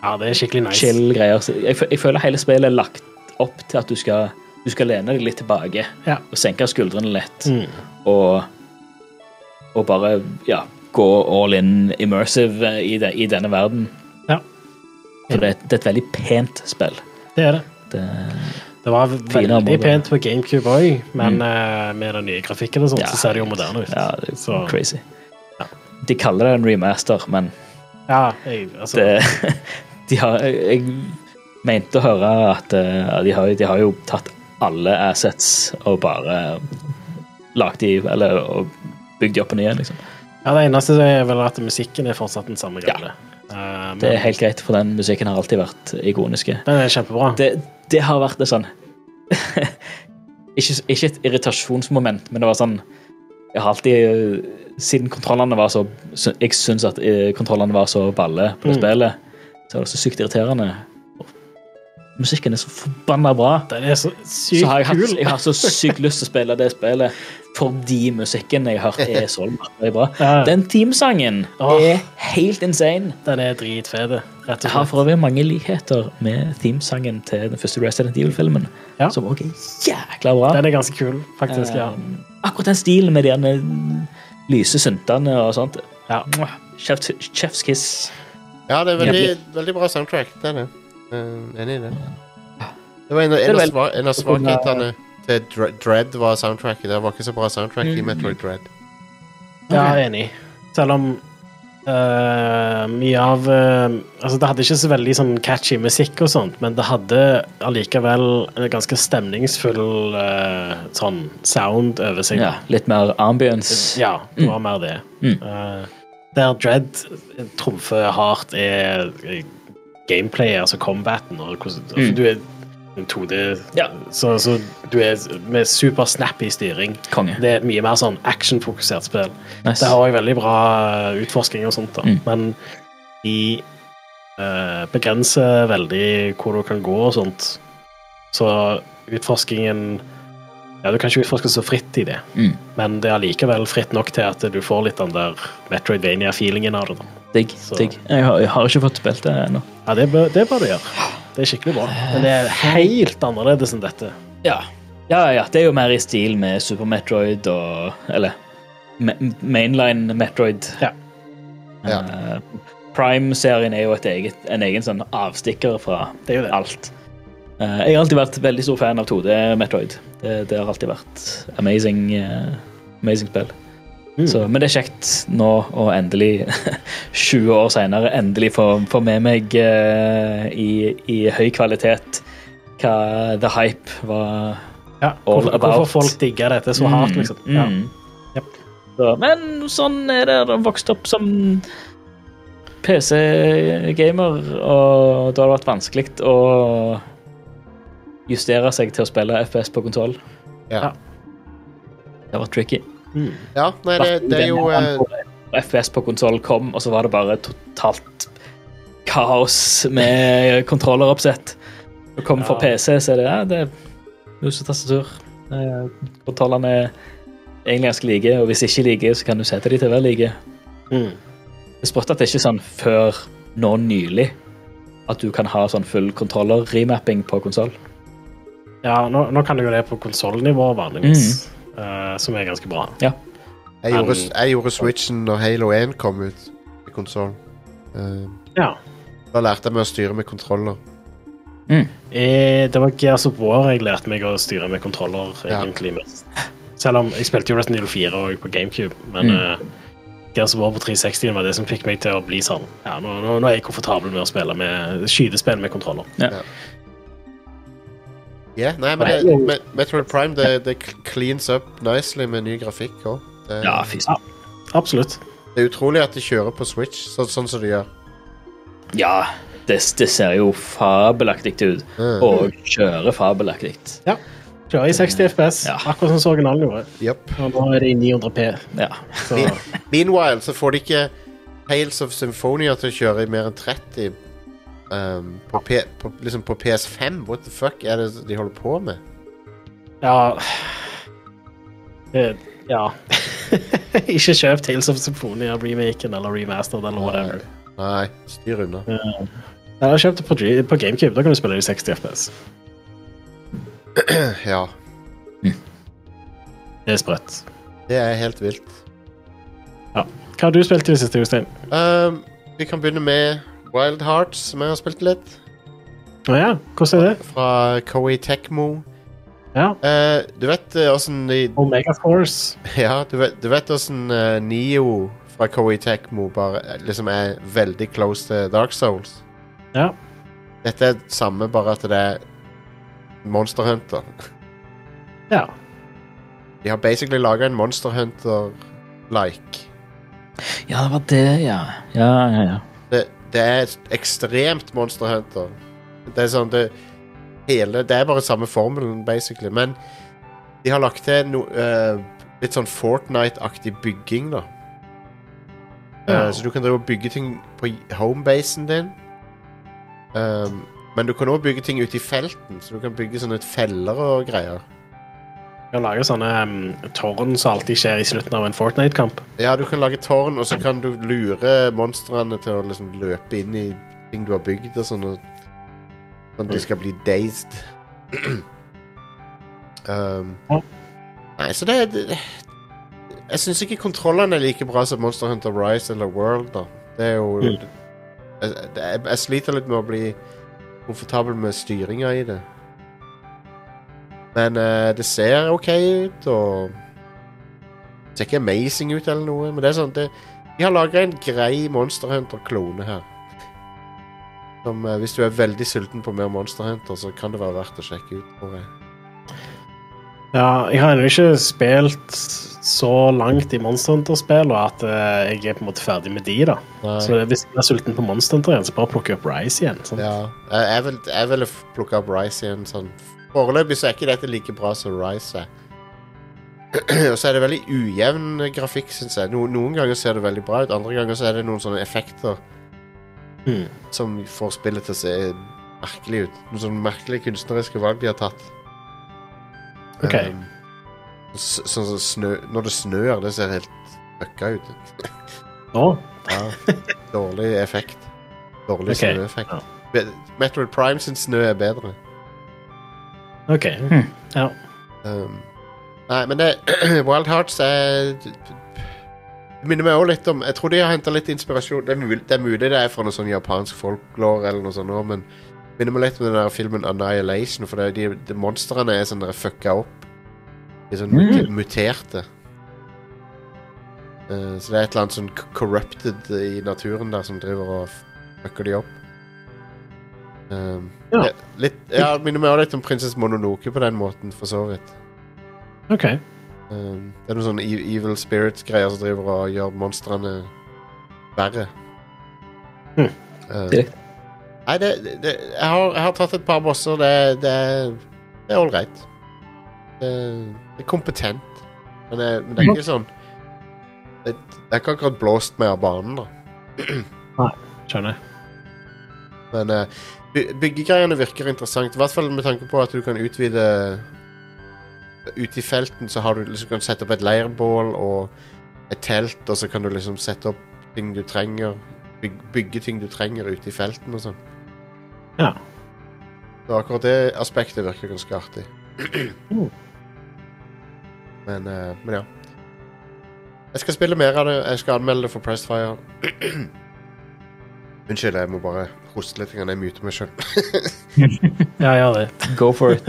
Ja, det er skikkelig nice. chill greier. Så Jeg, jeg føler hele spillet er lagt opp til at du skal, du skal lene deg litt tilbake Ja. og senke skuldrene litt. Mm. Og, og bare ja, gå all in immersive eh, i, det, i denne verden. Ja. For det, det er et veldig pent spill. Det er det. Det, Det var veldig pent på GameCube òg, men eh, med den nye grafikken og sånt, Ja. så ser det jo moderne ut. ja, det er Så- crazy. Ja. De kaller det en remaster, men Ja, jeg, altså, det, de har, jeg mente å høre at eh, de, har, de har jo tatt alle assets og bare lagd de Eller og bygd de opp på ny liksom. ja, det eneste er vel at musikken er fortsatt den samme Ja. gamle. men... Det er helt greit, for den musikken har alltid vært ikoniske. den er kjempebra. Det, det har vært det sånn ikke, ikke et irritasjonsmoment, men det var sånn Jeg har alltid Siden kontrollene var så Jeg syns at eh, kontrollene var så balle på det Mm. spillet, så var det så sykt irriterende. Musikken er så forbanna bra. Den er så Så sykt har jeg, hatt, kul. jeg har så sykt lyst til å spille det spillet fordi musikken jeg har hørt, er så bra. Den teamsangen er helt insane. Den er dritfet. Jeg har for øvrig mange likheter med themesangen til den første Resident Evil-filmen, Ja. som også er jækla bra. Den er ganske kul, faktisk. ja. Um, akkurat den stilen med de lyse syntene og sånt. Ja. Chef's, chef's kiss. Ja, det er veldig, veldig bra soundtrack. Det er det. Eh, enig i det. Det var en, av- en, er av, sva, en av svakhetene til Dre- Dread var soundtracket. Det var ikke så bra soundtrack i Mm. Metroid Dread. Ja, enig. Selv om uh, mye av uh, Altså, det hadde ikke så veldig sånn catchy musikk og sånt, men det hadde allikevel en ganske stemningsfull uh, sånn sound over seg. Ja, litt mer ambience. Ja, det var mer det. Mm. Eh, der Dread trumfer hardt, er er gameplay, altså combaten. Og hvordan, altså, Mm. Du er en 2D, Ja. så, så du er med super snappy styring. Konge. Det er et mye mer sånn actionfokusert spill. Nice. Det har òg veldig bra utforsking og sånt, da. Mm. men de uh, begrenser veldig hvor du kan gå og sånt. Så utforskingen Ja, du kan ikke utforske så fritt i det, Mm. men det er allikevel fritt nok til at du får litt den der Metroidvania-feelingen av det. da. Digg. Digg. Jeg har, jeg har ikke fått spilt det ennå. Ja, det bør, det bør du gjøre. Det er skikkelig bra. Men det er helt annerledes enn dette. Ja. ja, ja. Det er jo mer i stil med Super Metroid og Eller mainline Metroid. Ja. Ja. Eh, Prime-serien er jo et eget, en egen sånn avstikker fra Det er jo det. alt. Uh, jeg har alltid vært veldig stor fan av 2D Metroid. Det, det har alltid vært amazing, uh, amazing spill. Mm. Så, men det er kjekt nå og endelig, 20 år seinere, endelig få, få med meg uh, i, i høy kvalitet hva The Hype var Ja, All hvorfor, about. hvorfor folk digger dette så hardt, liksom. Ja. Mm. Yep. Så, men sånn er det. De vokste opp som PC-gamer, og da har det vært vanskelig å justere seg til å spille FPS på kontroll. Ja. Det var tricky. Ja, nei, det, det er jo eh, FPS på konsoll kom, og så var det bare totalt kaos med kontrolleroppsett. Og kom for Ja. PC, så er det, ja, det er mus og tastatur. Kontrollene er egentlig ganske like, og hvis ikke like, så kan du sette de til å være like. Mm. Det er sprøtt at det ikke er sånn før nå nylig at du kan ha sånn full kontroller-remapping på konsoll. Ja, nå, nå kan du jo det på konsollnivå vanligvis, eh, som er ganske bra. jeg, gjorde, jeg gjorde switchen når Halo 1 kom ut i konsollen. Uh, Ja. da lærte jeg meg å styre med kontroller. Eh, det var Gears of War jeg lærte meg å styre med kontroller, Ja. egentlig mest. Selv om jeg spilte jo Resident Evil 4 og på GameCube, men Mm. uh, Gears of War på 360 var det som fikk meg til å bli sånn. Ja, nå, nå, nå er jeg komfortabel med å spille med skytespill med kontroller. Ja, nei, men det, Me- Metroid Prime det, det cleans up nicely med ny grafikk òg. Ja, Ja. Absolutt. det er utrolig at de kjører på Switch så, sånn som de gjør. Ja, det, det ser jo fabelaktig ut. Mm. Og kjører fabelaktig. Ja. Kjører i 60 FPS, Ja. akkurat sånn som originalen gjorde. Yep. Og nå er det i 900P. Ja. Så Me- Meanwhile så får de ikke Tales of Symphonia til å kjøre i mer enn 30 um, på, P, på, liksom på PS5. What the fuck er det de holder på med? ja Ja. Ikke kjøp Tales of Symphonia remaken eller remastered eller whatever. Nei, styr unna. Jeg har kjøpt det på, G- på GameCube. Da kan du spille i 60 FPS. Ja, Det er sprøtt. det er helt vilt. Ja. Hva har du spilt i det siste, Jostein? Um, vi kan begynne med Wild Hearts, som jeg har spilt litt. Å ja, hvordan er det? Fra Koei Tekmo. Ja. Uh, du vet eh, åssen de Omega Force. Ja, du vet, du vet åssen uh, Neo fra Koei Tekmo bare liksom er veldig close til Dark Souls. Ja. Dette er det samme, bare at det er Monster Hunter. ja. De har basically laga en Monster Hunter-like. ja, det var det, ja. Ja, ja, ja. Det, det er ekstremt Monster Hunter. Det er sånn det, hele, det er bare samme formelen, basically. Men de har lagt til no, uh, litt sånn Fortnite-aktig bygging, da. Uh, oh. så du kan drive og bygge ting på homebasen din. Um, men du kan òg bygge ting ute i felten, så du kan bygge sånne feller og greier. Kan lage sånne um, tårn som alltid skjer i slutten av en Fortnite-kamp. Ja, du kan lage tårn, og så kan du lure monstrene til å liksom løpe inn i ting du har bygd, og sånn, og- sånn at de skal bli dazed. um, Nei, så det, det Jeg syns ikke kontrollene er like bra som Monster Hunter Rise eller World, da. Det er jo Mm. jeg, jeg, jeg sliter litt med å bli komfortabel med styringa i det. Men uh, det ser OK ut, og det ser ikke amazing ut eller noe, men det er sånn det, De har laga en grei Monster Hunter-klone her. Som uh, Hvis du er veldig sulten på mer Monster Hunter, så kan det være verdt å sjekke ut. tror jeg. Ja, jeg har ennå ikke spilt så langt i Monster Hunter-spillene at uh, jeg er på en måte ferdig med de, da. Nei. Så hvis jeg er sulten på Monster Hunter igjen, så bare plukker jeg opp Rise igjen. Sant? Ja, jeg, vil, jeg ville plukke opp Rise igjen sånn. Foreløpig så er ikke dette like bra som Rise. Og så er det veldig ujevn grafikk, syns jeg. No, noen ganger ser det veldig bra ut, andre ganger så er det noen sånne effekter mm. som får spillet til å se merkelig ut. Noen sånne merkelige kunstneriske valg de har tatt. Ok. Um, sånn som snø Når det snør, det ser helt fucka ut. Å, Ja. Dårlig effekt. Dårlig okay. snøeffekt. ja. Metroid Prime sin snø er bedre. OK. Ja. Um, nei, men det Wild Hearts er minner meg også litt om Jeg tror de har henta litt inspirasjon. Det er, mulig, det er mulig det er fra noe sånn japansk folklore eller noe sånt, men minner meg litt om den der filmen Annihilation, for det, de, de monstrene er sånn fucka opp. De er sånn mm. muterte. Uh, så det er et eller annet sånn corrupted i naturen der som driver og fucker de opp. Um, Ja. Jeg, Litt, jeg minner meg litt om Prinsesse Mononoke på den måten, for så vidt. OK. Um, det er noen sånne e- evil spirits-greier som driver og gjør monstrene verre. Hmm. Uh, Direkte. nei, det, det, jeg, har, jeg har tatt et par bosser. Det, det, det er right. Det, det er kompetent. Men det, men det er ikke sånn Det, det er ikke akkurat blåst meg av banen, da. Skjønner. Men uh, byggegreiene virker interessant. I hvert fall med tanke på at du kan utvide Ute i felten så har du liksom kan sette opp et leirbål og et telt, og så kan du liksom sette opp ting du trenger. Byg, bygge ting du trenger ute i felten og sånn. Ja. Så akkurat det aspektet virker ganske artig. Mm. men, uh, men ja. Jeg skal spille mer av det. Jeg skal anmelde det for Pressfire. Unnskyld, jeg må bare hoste litt. Jeg muter meg sjøl. Ja, gjør det. Go for it.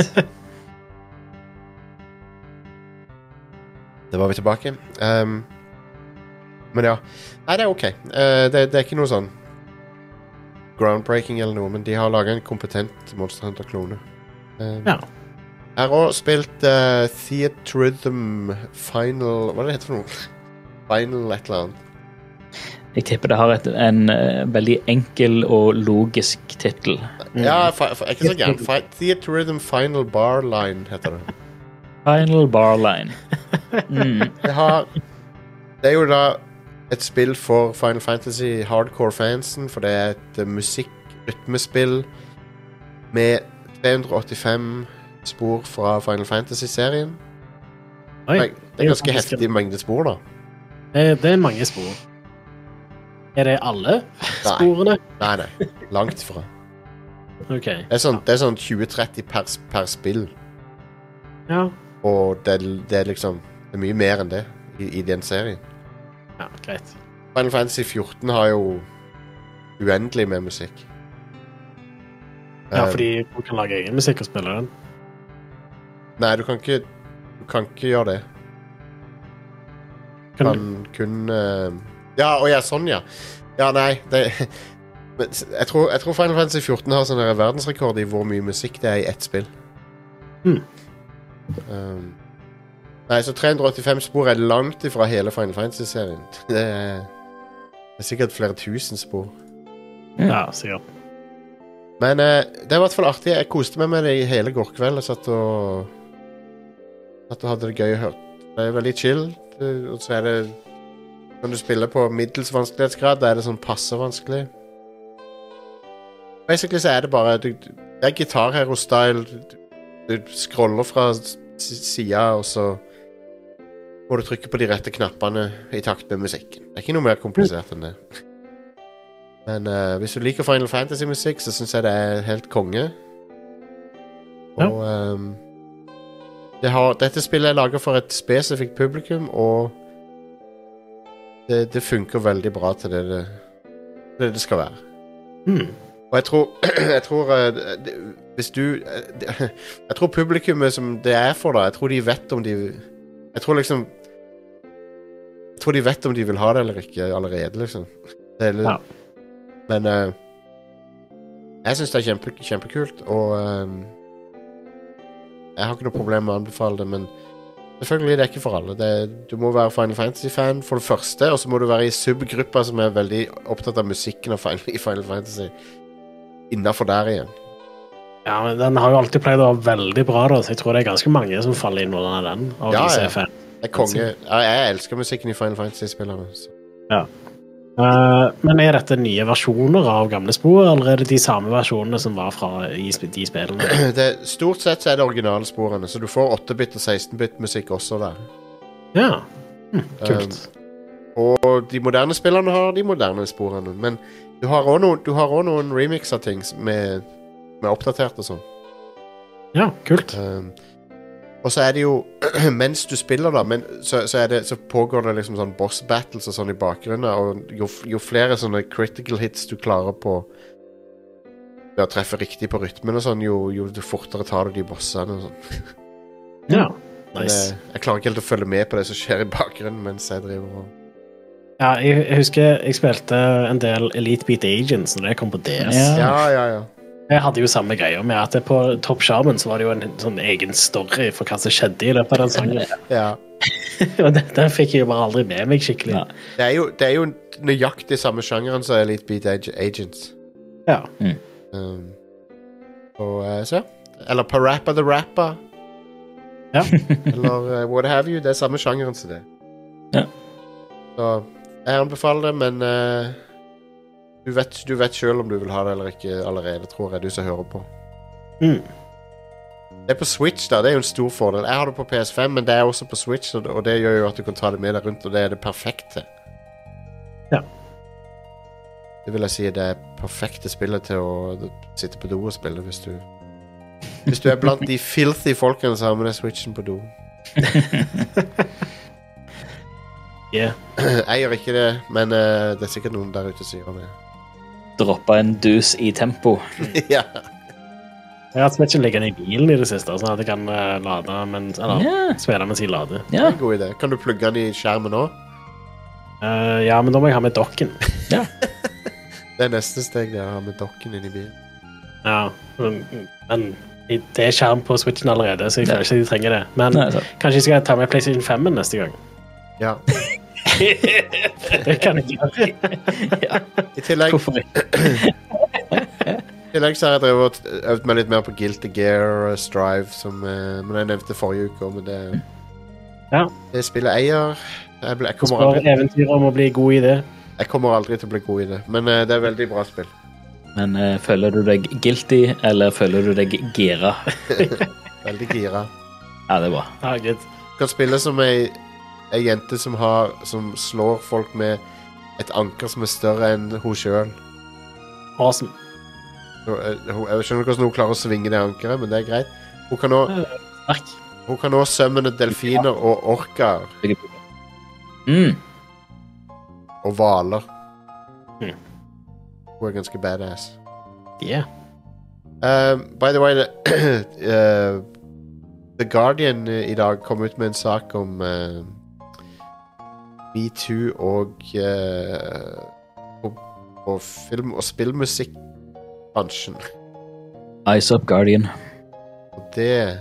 Det var vi tilbake. Um, men ja. Nei, det er ok. Uh, det, det er ikke noe sånn groundbreaking eller noe, men de har laga en kompetent Monster Hunter-klone. Um, Ja. Jeg har også spilt uh, Theatrhythm Final Hva er det heter for noe? Final et eller annet. Jeg tipper det har et, en eh, veldig enkel og logisk tittel. Ja, fi, fi, ikke så gærent. Fi, Theatrhythm Final Bar Line heter det. Final bar line. Mm. Det, har, det er jo da et spill for Final Fantasy hardcore-fansen, for det er et uh, musikk-rytmespill med 385 spor fra Final Fantasy-serien. Det er ganske heftig mengde spor, da. Det, det er mange spor. Er det alle sporene? Nei, nei. Langt ifra. okay. Det er sånn, det er sånn 20-30 per, per spill, Ja. og det, det er liksom Det er mye mer enn det i, i den serien. ja, greit. Final Fantasy 14 har jo uendelig med musikk. Ja, Eh, fordi du kan lage egen musikk og spille den. Nei, du kan ikke Du kan ikke gjøre det. Kan Kan kun eh, Ja, og ja, sånn, ja. Ja, nei, det men, jeg, tror, jeg tror Final Fantasy 14 har sånn verdensrekord i hvor mye musikk det er i ett spill. Mm. Um, nei, så 385 spor er langt ifra hele Final Fantasy-serien. Det, er- det er sikkert flere tusen spor. Ja, sikkert. Men uh, det er i hvert fall artig. Jeg koste meg med det i hele går kveld. Jeg satt og Satt og hadde det gøy og hørt. Det er veldig chill. Og så er det Når du spiller på middels vanskelighetsgrad, da er det sånn passe vanskelig. Basically så er det bare du, Det er gitarhero-style. Du, du scroller fra sida, og så må du trykke på de rette knappene i takt med musikken. Det er ikke noe mer komplisert enn det. Men uh, hvis du liker Final Fantasy-musikk, så syns jeg det er helt konge. Og um, det har, dette spillet er laga for et spesifikt publikum, og det, det funker veldig bra til det det, det, det skal være. Mm. Og jeg tror, jeg tror eh, Hvis du eh, Jeg tror publikummet som det er for, da, jeg tror de vet om de Jeg tror liksom Jeg tror de vet om de vil ha det eller ikke allerede, liksom. Litt, Ja. Men eh, jeg syns det er kjempe, kjempekult, og Jeg har ikke noe problem med å anbefale det, men selvfølgelig det er ikke for alle. Det, du må være Final Fantasy-fan, for det første, og så må du være i subgruppa som er veldig opptatt av musikken av Final, i Final Fantasy. Innafor der igjen. Ja, men Den har jo alltid pleid å være veldig bra, da, så jeg tror det er ganske mange som faller inn under den. Ja, ja. Jeg, konge. Jeg elsker musikken i Final Fantasy-spillerne. Ja. Eh, men er dette nye versjoner av gamle spor, eller er det de samme versjonene som var fra i de spillene? Det, stort sett så er det originalsporene, så du får 8-bit og 16-bit musikk også der. Ja. Hm, kult. Og de moderne spillerne har de moderne sporene. Men du har også noen, noen remix av ting med, med oppdatert og sånn. Ja, kult. Um, og så er det jo Mens du spiller, da, men, så, så, er det, så pågår det liksom sånn boss battles og sånn i bakgrunnen. Og jo, jo flere sånne critical hits du klarer på ved å treffe riktig på rytmen, og sånn, jo, jo fortere tar du de bossene. og sånn. Ja, nice. det, jeg klarer ikke helt å følge med på det som skjer i bakgrunnen mens jeg driver og Ja, jeg, jeg husker jeg spilte en del Elite Beat Agents når det kom på DS. Ja. Ja, ja, ja. Jeg hadde jo samme greia med at på toppskjermen så var det jo en sånn egen story for hva som skjedde i løpet av den sangen. ja. Og det, den fikk jeg jo bare aldri med meg skikkelig. Ja. Det er jo, det er jo nøyaktig samme sjangeren som Elite Beat Ag- Agents. Ja. Um, og eh, så ja. Eller Parappa the Rapper. Ja. Eller uh, what have you. Det er samme sjangeren som det. Ja. Så jeg anbefaler det, men eh, du vet, du vet sjøl om du vil ha det eller ikke allerede, tror jeg, du som hører på. Mm. Det er på Switch, da. Det er jo en stor fordel. Jeg har det på PS5, men det er også på Switch, og det, gjør jo at du kan ta det med deg rundt, og det er det perfekte. Ja. Det vil jeg si det er perfekte spillet til å sitte på do og spille hvis du Hvis du er blant de filthy folkene som har med deg Switchen på do. Yeah. Jeg gjør ikke det, men uh, det er sikkert noen der ute som gjør det. Droppa en dus i tempo. ja. Jeg har ikke ligget i bilen i det siste, sånn at jeg kan eh, lade mens, eller, Ja. spille mens jeg lader. Det Ja. er en god idé. Kan du plugge den i skjermen òg? Eh, ja, men da må jeg ha med dokken. Det er neste steg, det. Å ha med dokken inn i bilen. Ja, men, men i- det er skjerm på Switchen allerede, så jeg føler ikke de trenger det. Men Nei, sant. kanskje jeg skal ta med PlayStation 5 neste gang. Ja. Det kan jeg gjøre. I tillegg Hvorfor ikke? I tillegg så har jeg drevet og øvd meg litt mer på Guilty Gear og Strive, som uh, men jeg nevnte forrige uke. Men det, Ja. det spillet eier jeg, ble, jeg, kommer aldri, eventyret om å bli god i det. jeg kommer aldri til å bli god i det, men uh, det er veldig bra spill. Men uh, føler du deg guilty, eller føler du deg gira? Veldig gira. Ja, det er bra. Ja. Du kan spille som ei, ei jente som, har, som slår folk med et anker som er større enn hun sjøl. Awesome. Jeg skjønner ikke hvordan hun klarer å svinge det ankeret, men det er greit. Hun kan også, Sterk. hun kan også sømmene delfiner og orkaer Mm. og hvaler. Mm. Hun er ganske badass. Yeah. Um, by the way, det, uh, The Guardian uh, i dag kom ut med en sak om uh, metoo og, uh, og, og film- og spillmusikkbransjen. Ice up, Guardian. Og det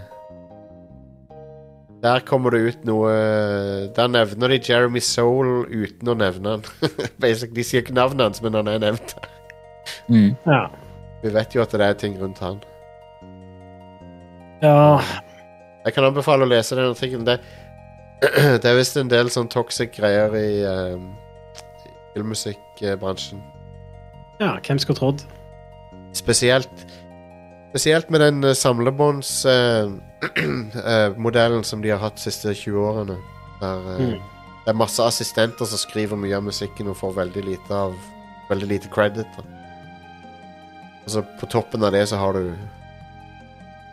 Der kommer det ut noe Der nevner de Jeremy Soul uten å nevne han. Basically, De sier ikke navnet hans, men han er nevnt. Mm. Ja. Vi vet jo at det er ting rundt han. ja. Jeg kan anbefale å lese den artikkelen. Det, er visst en del sånn toxic greier i uh, filmmusikkbransjen. Ja, hvem skulle trodd? Spesielt Spesielt med den uh, samlebåndsmodellen som de har hatt de siste 20 årene. Der uh, Mm. det er masse assistenter som skriver mye av musikken og får veldig lite av Veldig lite credit. Da. Og så på toppen av det så har du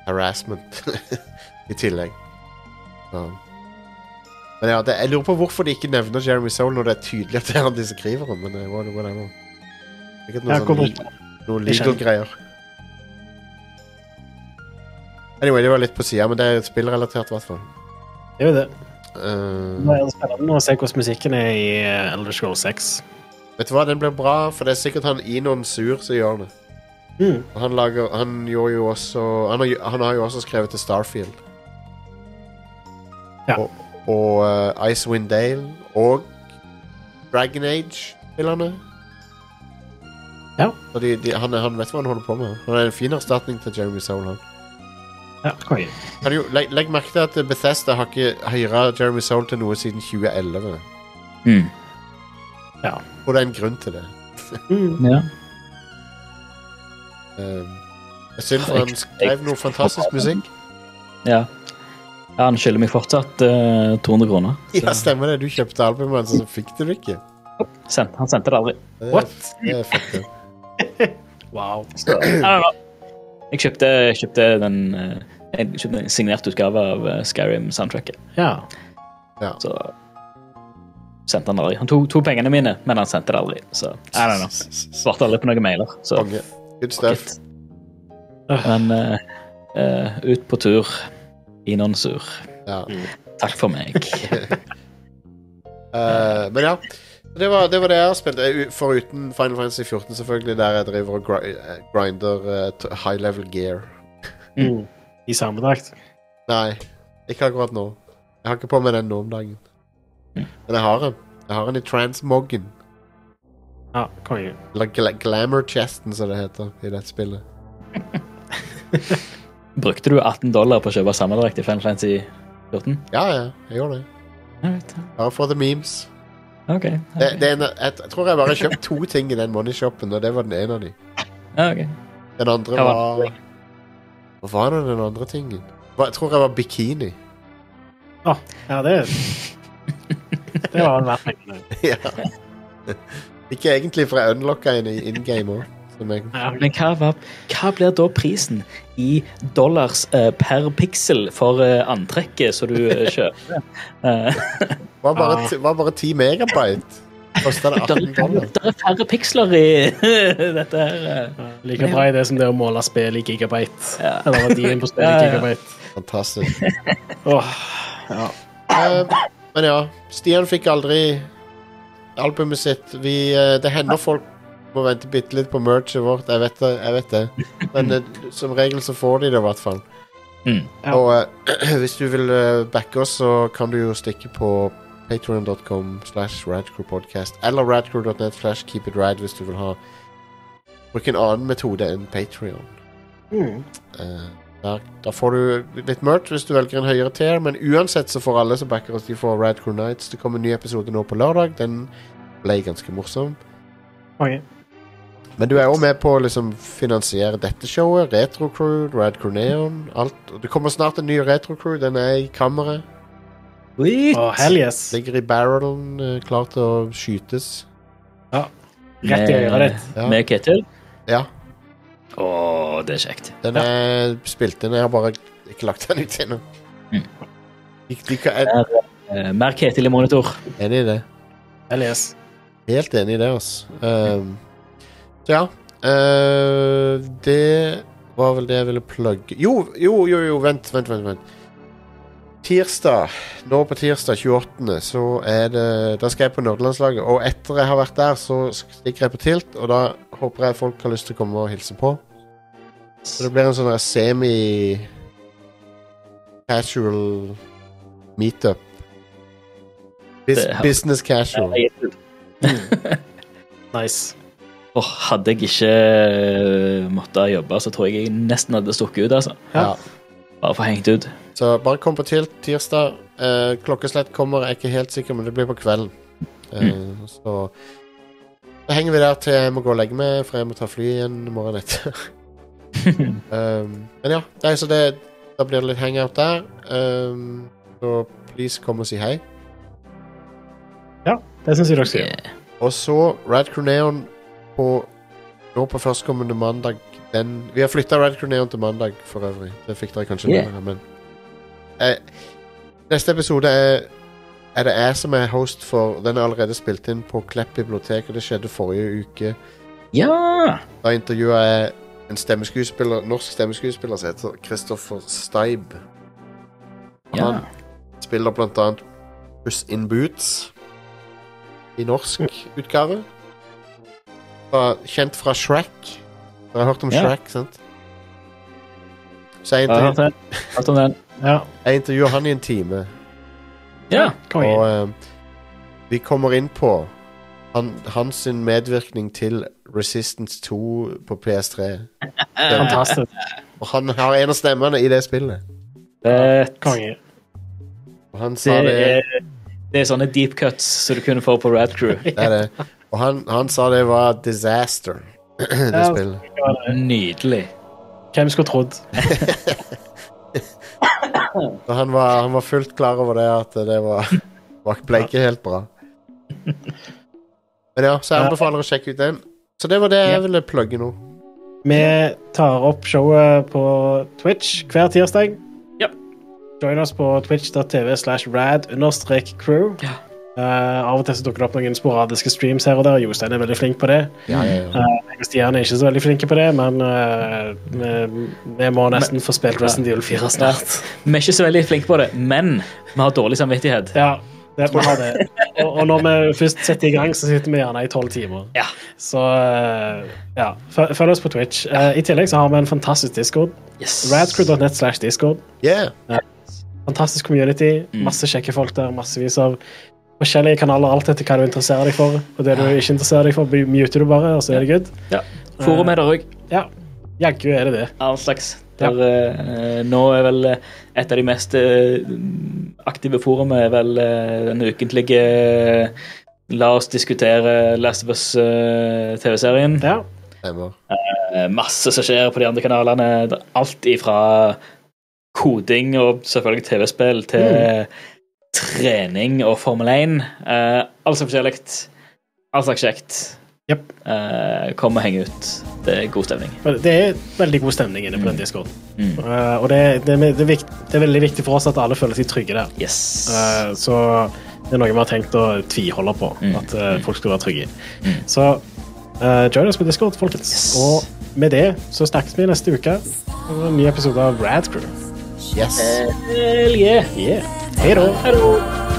harassment i tillegg. Så. Men ja, det, jeg lurer på hvorfor de ikke nevner Jeremy Soul når det er tydelig at det er han de skriver om. Men det var det whatever. Sikkert noe sånn noe legal-greier. Anyway, det var litt på sida, men det er spillrelatert, i hvert fall. Det er jo det. Uh, Nå er det spennende å se hvordan musikken er i eh, Elder Scrolls 6. vet du hva, den blir bra, for det er sikkert han Inon Sur som gjør det. Mm. Han, lager, han gjorde jo også han har, han har jo også skrevet til Starfield. Ja. Og, og uh, Icewind Dale og Dragon Age-spillerne. Ja. Så de, de, han, han vet hva han holder på med. Han er en fin erstatning til Jeremy Soul. Han. Ja, legg, legg merke til at Bethesda har ikke hyra Jeremy Soul til noe siden 2011. Mm. Ja. Og det er en grunn til det. Ja. Um, jeg syns han skrev noe fantastisk musikk. ja. Ja, Han skylder meg fortsatt uh, 200 kroner. Så Ja, stemmer det. Du kjøpte albumet hans, og så fikk du det ikke. send, han sendte det aldri. Det er- What? Det er. Wow. Så, I don't know. Jeg kjøpte, kjøpte den eh, Jeg kjøpte en signert utgave av eh, Skyrim-soundtracket. Ja. Så sendte han aldri. Han tok, tok pengene mine, men han sendte det aldri. Så I don't know. Svarte aldri på noen mailer. Så Good stuff. Men uh, uh, ut på tur i non-sur. Ja. Takk for meg. uh, men ja. Det var, det var det jeg har spilt. Eh, Foruten Final Fantasy 14, selvfølgelig, der jeg driver og eh, grinder uh, high level gear. Mm. I samme drakt. Nei, ikke akkurat nå. Jeg har ikke på meg den nå om dagen. Men jeg har den. Jeg har den i transmoggen. Ja, konge. Eller gla glamour chesten, som det heter i dette spillet. Brukte du 18 dollar på å kjøpe sammendrakt i Final Fantasy 14? Ja, ja, jeg gjorde det. Det. Bare for the memes. OK. Det, det er en, jeg, jeg tror jeg bare har kjøpt to ting i den moneyshopen, og det var den ene av de. Ja, ok. Den andre Hva var var Hva var det den andre tingen? Hva- Jeg tror jeg var bikini. Å, ja, det Det var verdt pengene. ja. Ikke egentlig, for jeg unlocka en i in game òg. Men hva, var, hva blir da prisen i dollars uh, per pixel for uh, antrekket som du uh, kjøper? Eh, Var bare, var bare 10 megabyte. Kosta det 18 dollar. det er færre piksler i dette her. Like bra i det som det å måle spill i gigabyte. Ja. Eller verdien på spill i gigabyte. Fantastisk. Åh, Eh, men ja, Stian fikk aldri albumet sitt. Vi, det hender folk må vente bitte litt på merchet vårt. Jeg vet det. Jeg vet det. Men eh, som regel så får de det, i hvert fall. Mm. Ja. Og eh, hvis du vil eh, backe oss, så kan du jo stikke på patreon.com slash radcrewpodcast eller radcrew.net slash keepitrad hvis du vil ha bruke en annen metode enn Patreon. Mm. Eh, der, da får du litt merch hvis du velger en høyere tier, men uansett så får alle som backer oss, de får Radcrew Nights. Det kommer en ny episode nå på lørdag. Den ble ganske morsom. Konge. Men du er òg med på å liksom finansiere dette showet. Retro Crew, Rad Corneon Alt. Og Det kommer snart en ny Retro Crew. Den er i kammeret. Oh, hell yes. Ligger i barrelen, eh, klar til å skytes. Ja. Rett i øret ditt. Ja. Med Ketil? ja. Å, det er kjekt. Den er spilt inn. Jeg har bare ikke lagt den ut ennå. Mm. Eh, mer Ketil i monitor. enig i det. Hell yes. Helt enig i det, altså. Um, ja. Uh, det var vel det jeg ville plugge Jo, jo, jo, jo, vent, vent, vent. vent. Tirsdag, nå på tirsdag 28., så er det Da skal jeg på nerdelandslaget. Og etter jeg har vært der, så stikker jeg på Tilt, og da håper jeg folk har lyst til å komme og hilse på. Så det blir en sånn semi Casual meetup. Bus business casual. Nice. Åh, hadde jeg ikke eh, måttet jobbe, så tror jeg jeg nesten hadde stukket ut. altså. Ja. Bare for hengt ut. Så bare kom på Tilt tirsdag. Eh, klokkeslett kommer, jeg er ikke helt sikker, men det blir på kvelden. Eh, Så da henger vi der til jeg må gå og legge meg, for jeg må ta fly igjen morgenen etter. um, men ja, nei, så det, da blir det litt hangout der. Um, så please kom og si hei. Ja, Det syns jeg dere skal gjøre. Og så Rad Crew Neon på nå på førstkommende mandag. Den, vi har flytta Red Crew Neon til mandag, for øvrig. Det fikk dere kanskje Yeah. med men eh, Neste episode er, er det jeg som er host for Den er allerede spilt inn på Klepp bibliotek, og det skjedde forrige uke. Ja! Da intervjua jeg en stemmeskuespiller, norsk stemmeskuespiller som heter Kristoffer Steib. ja. Han spiller blant annet Puss in Boots i norsk utgave. Fra, kjent fra Shrek. Dere har hørt om Ja. Shrek, sant? Så jeg, intervjuet. Ja. jeg intervjuet han i en time, Ja. Konge. og uh, vi kommer inn på han, hans medvirkning til Resistance 2 på PS3. Fantastisk. Og han har en av stemmene i det spillet. Konge. Og han sa Det det er Det er sånne deep cuts som du kunne få på Rad Crew. Det er det. Og han, han sa det var disaster, det Ja. spillet. Nydelig. Hvem skulle trodd? Og han var, han var fullt klar over det, at det var, var ble ikke helt bra. Men ja, så jeg anbefaler å sjekke ut den. Så det var det jeg ville plugge nå. Vi tar opp showet på Twitch hver tirsdag. Ja. Join oss på twitch.tv slash rad understrek crew. Ja. Eh, av og til så dukker det opp noen sporadiske streams her og der. Jostein er veldig flink på det. Ja, ja, ja. Uh, jeg og Stian er ikke så veldig flinke på det, men uh, vi, vi må nesten få spilt Resident Evil 4 snart. Vi er ikke så veldig flinke på det, men vi har dårlig samvittighet. Ja, det må ha det. Og, og når vi først setter i gang, så sitter vi gjerne i tolv timer. Ja. Så eh, ja, følg oss på Twitch. Eh, I tillegg så har vi en fantastisk discord. Yes. Radcrew.net slash discord. Yeah. Fantastisk community. Mm. Masse kjekke folk der. Massevis av forskjellige kanaler, alt etter hva du interesserer deg for. Og det du ikke interesserer deg for, muter du bare, og så er det good. Ja. Forum er der òg. Ja, jaggu er det det. All slags. Der, eh, nå er vel eh, et av de mest eh, aktive forumene er vel den ukentlige La oss diskutere Last of Us-TV-serien. Ja. Masse som skjer på de andre kanalene. Alt ifra koding og selvfølgelig TV-spill til trening og Formel 1. Uh, alt som forskjellig. Alt slags kjekt. Yep. Uh, kom og heng ut. Det er god stemning. Det er veldig god stemning inne på den discoen. Mm. Uh, og det, det, er- det, er viktig, det er veldig viktig for oss at alle føler seg trygge der. Yes. Uh, så det er noe vi har tenkt å tviholde på, Mm. at eh, folk skal være trygge. Så uh, join oss på Discord, folkens. Yes. Og med det så snakkes vi neste uke. En ny episode av Rad Crew. Yes. Hell yeah. Yeah. Hello. Hello.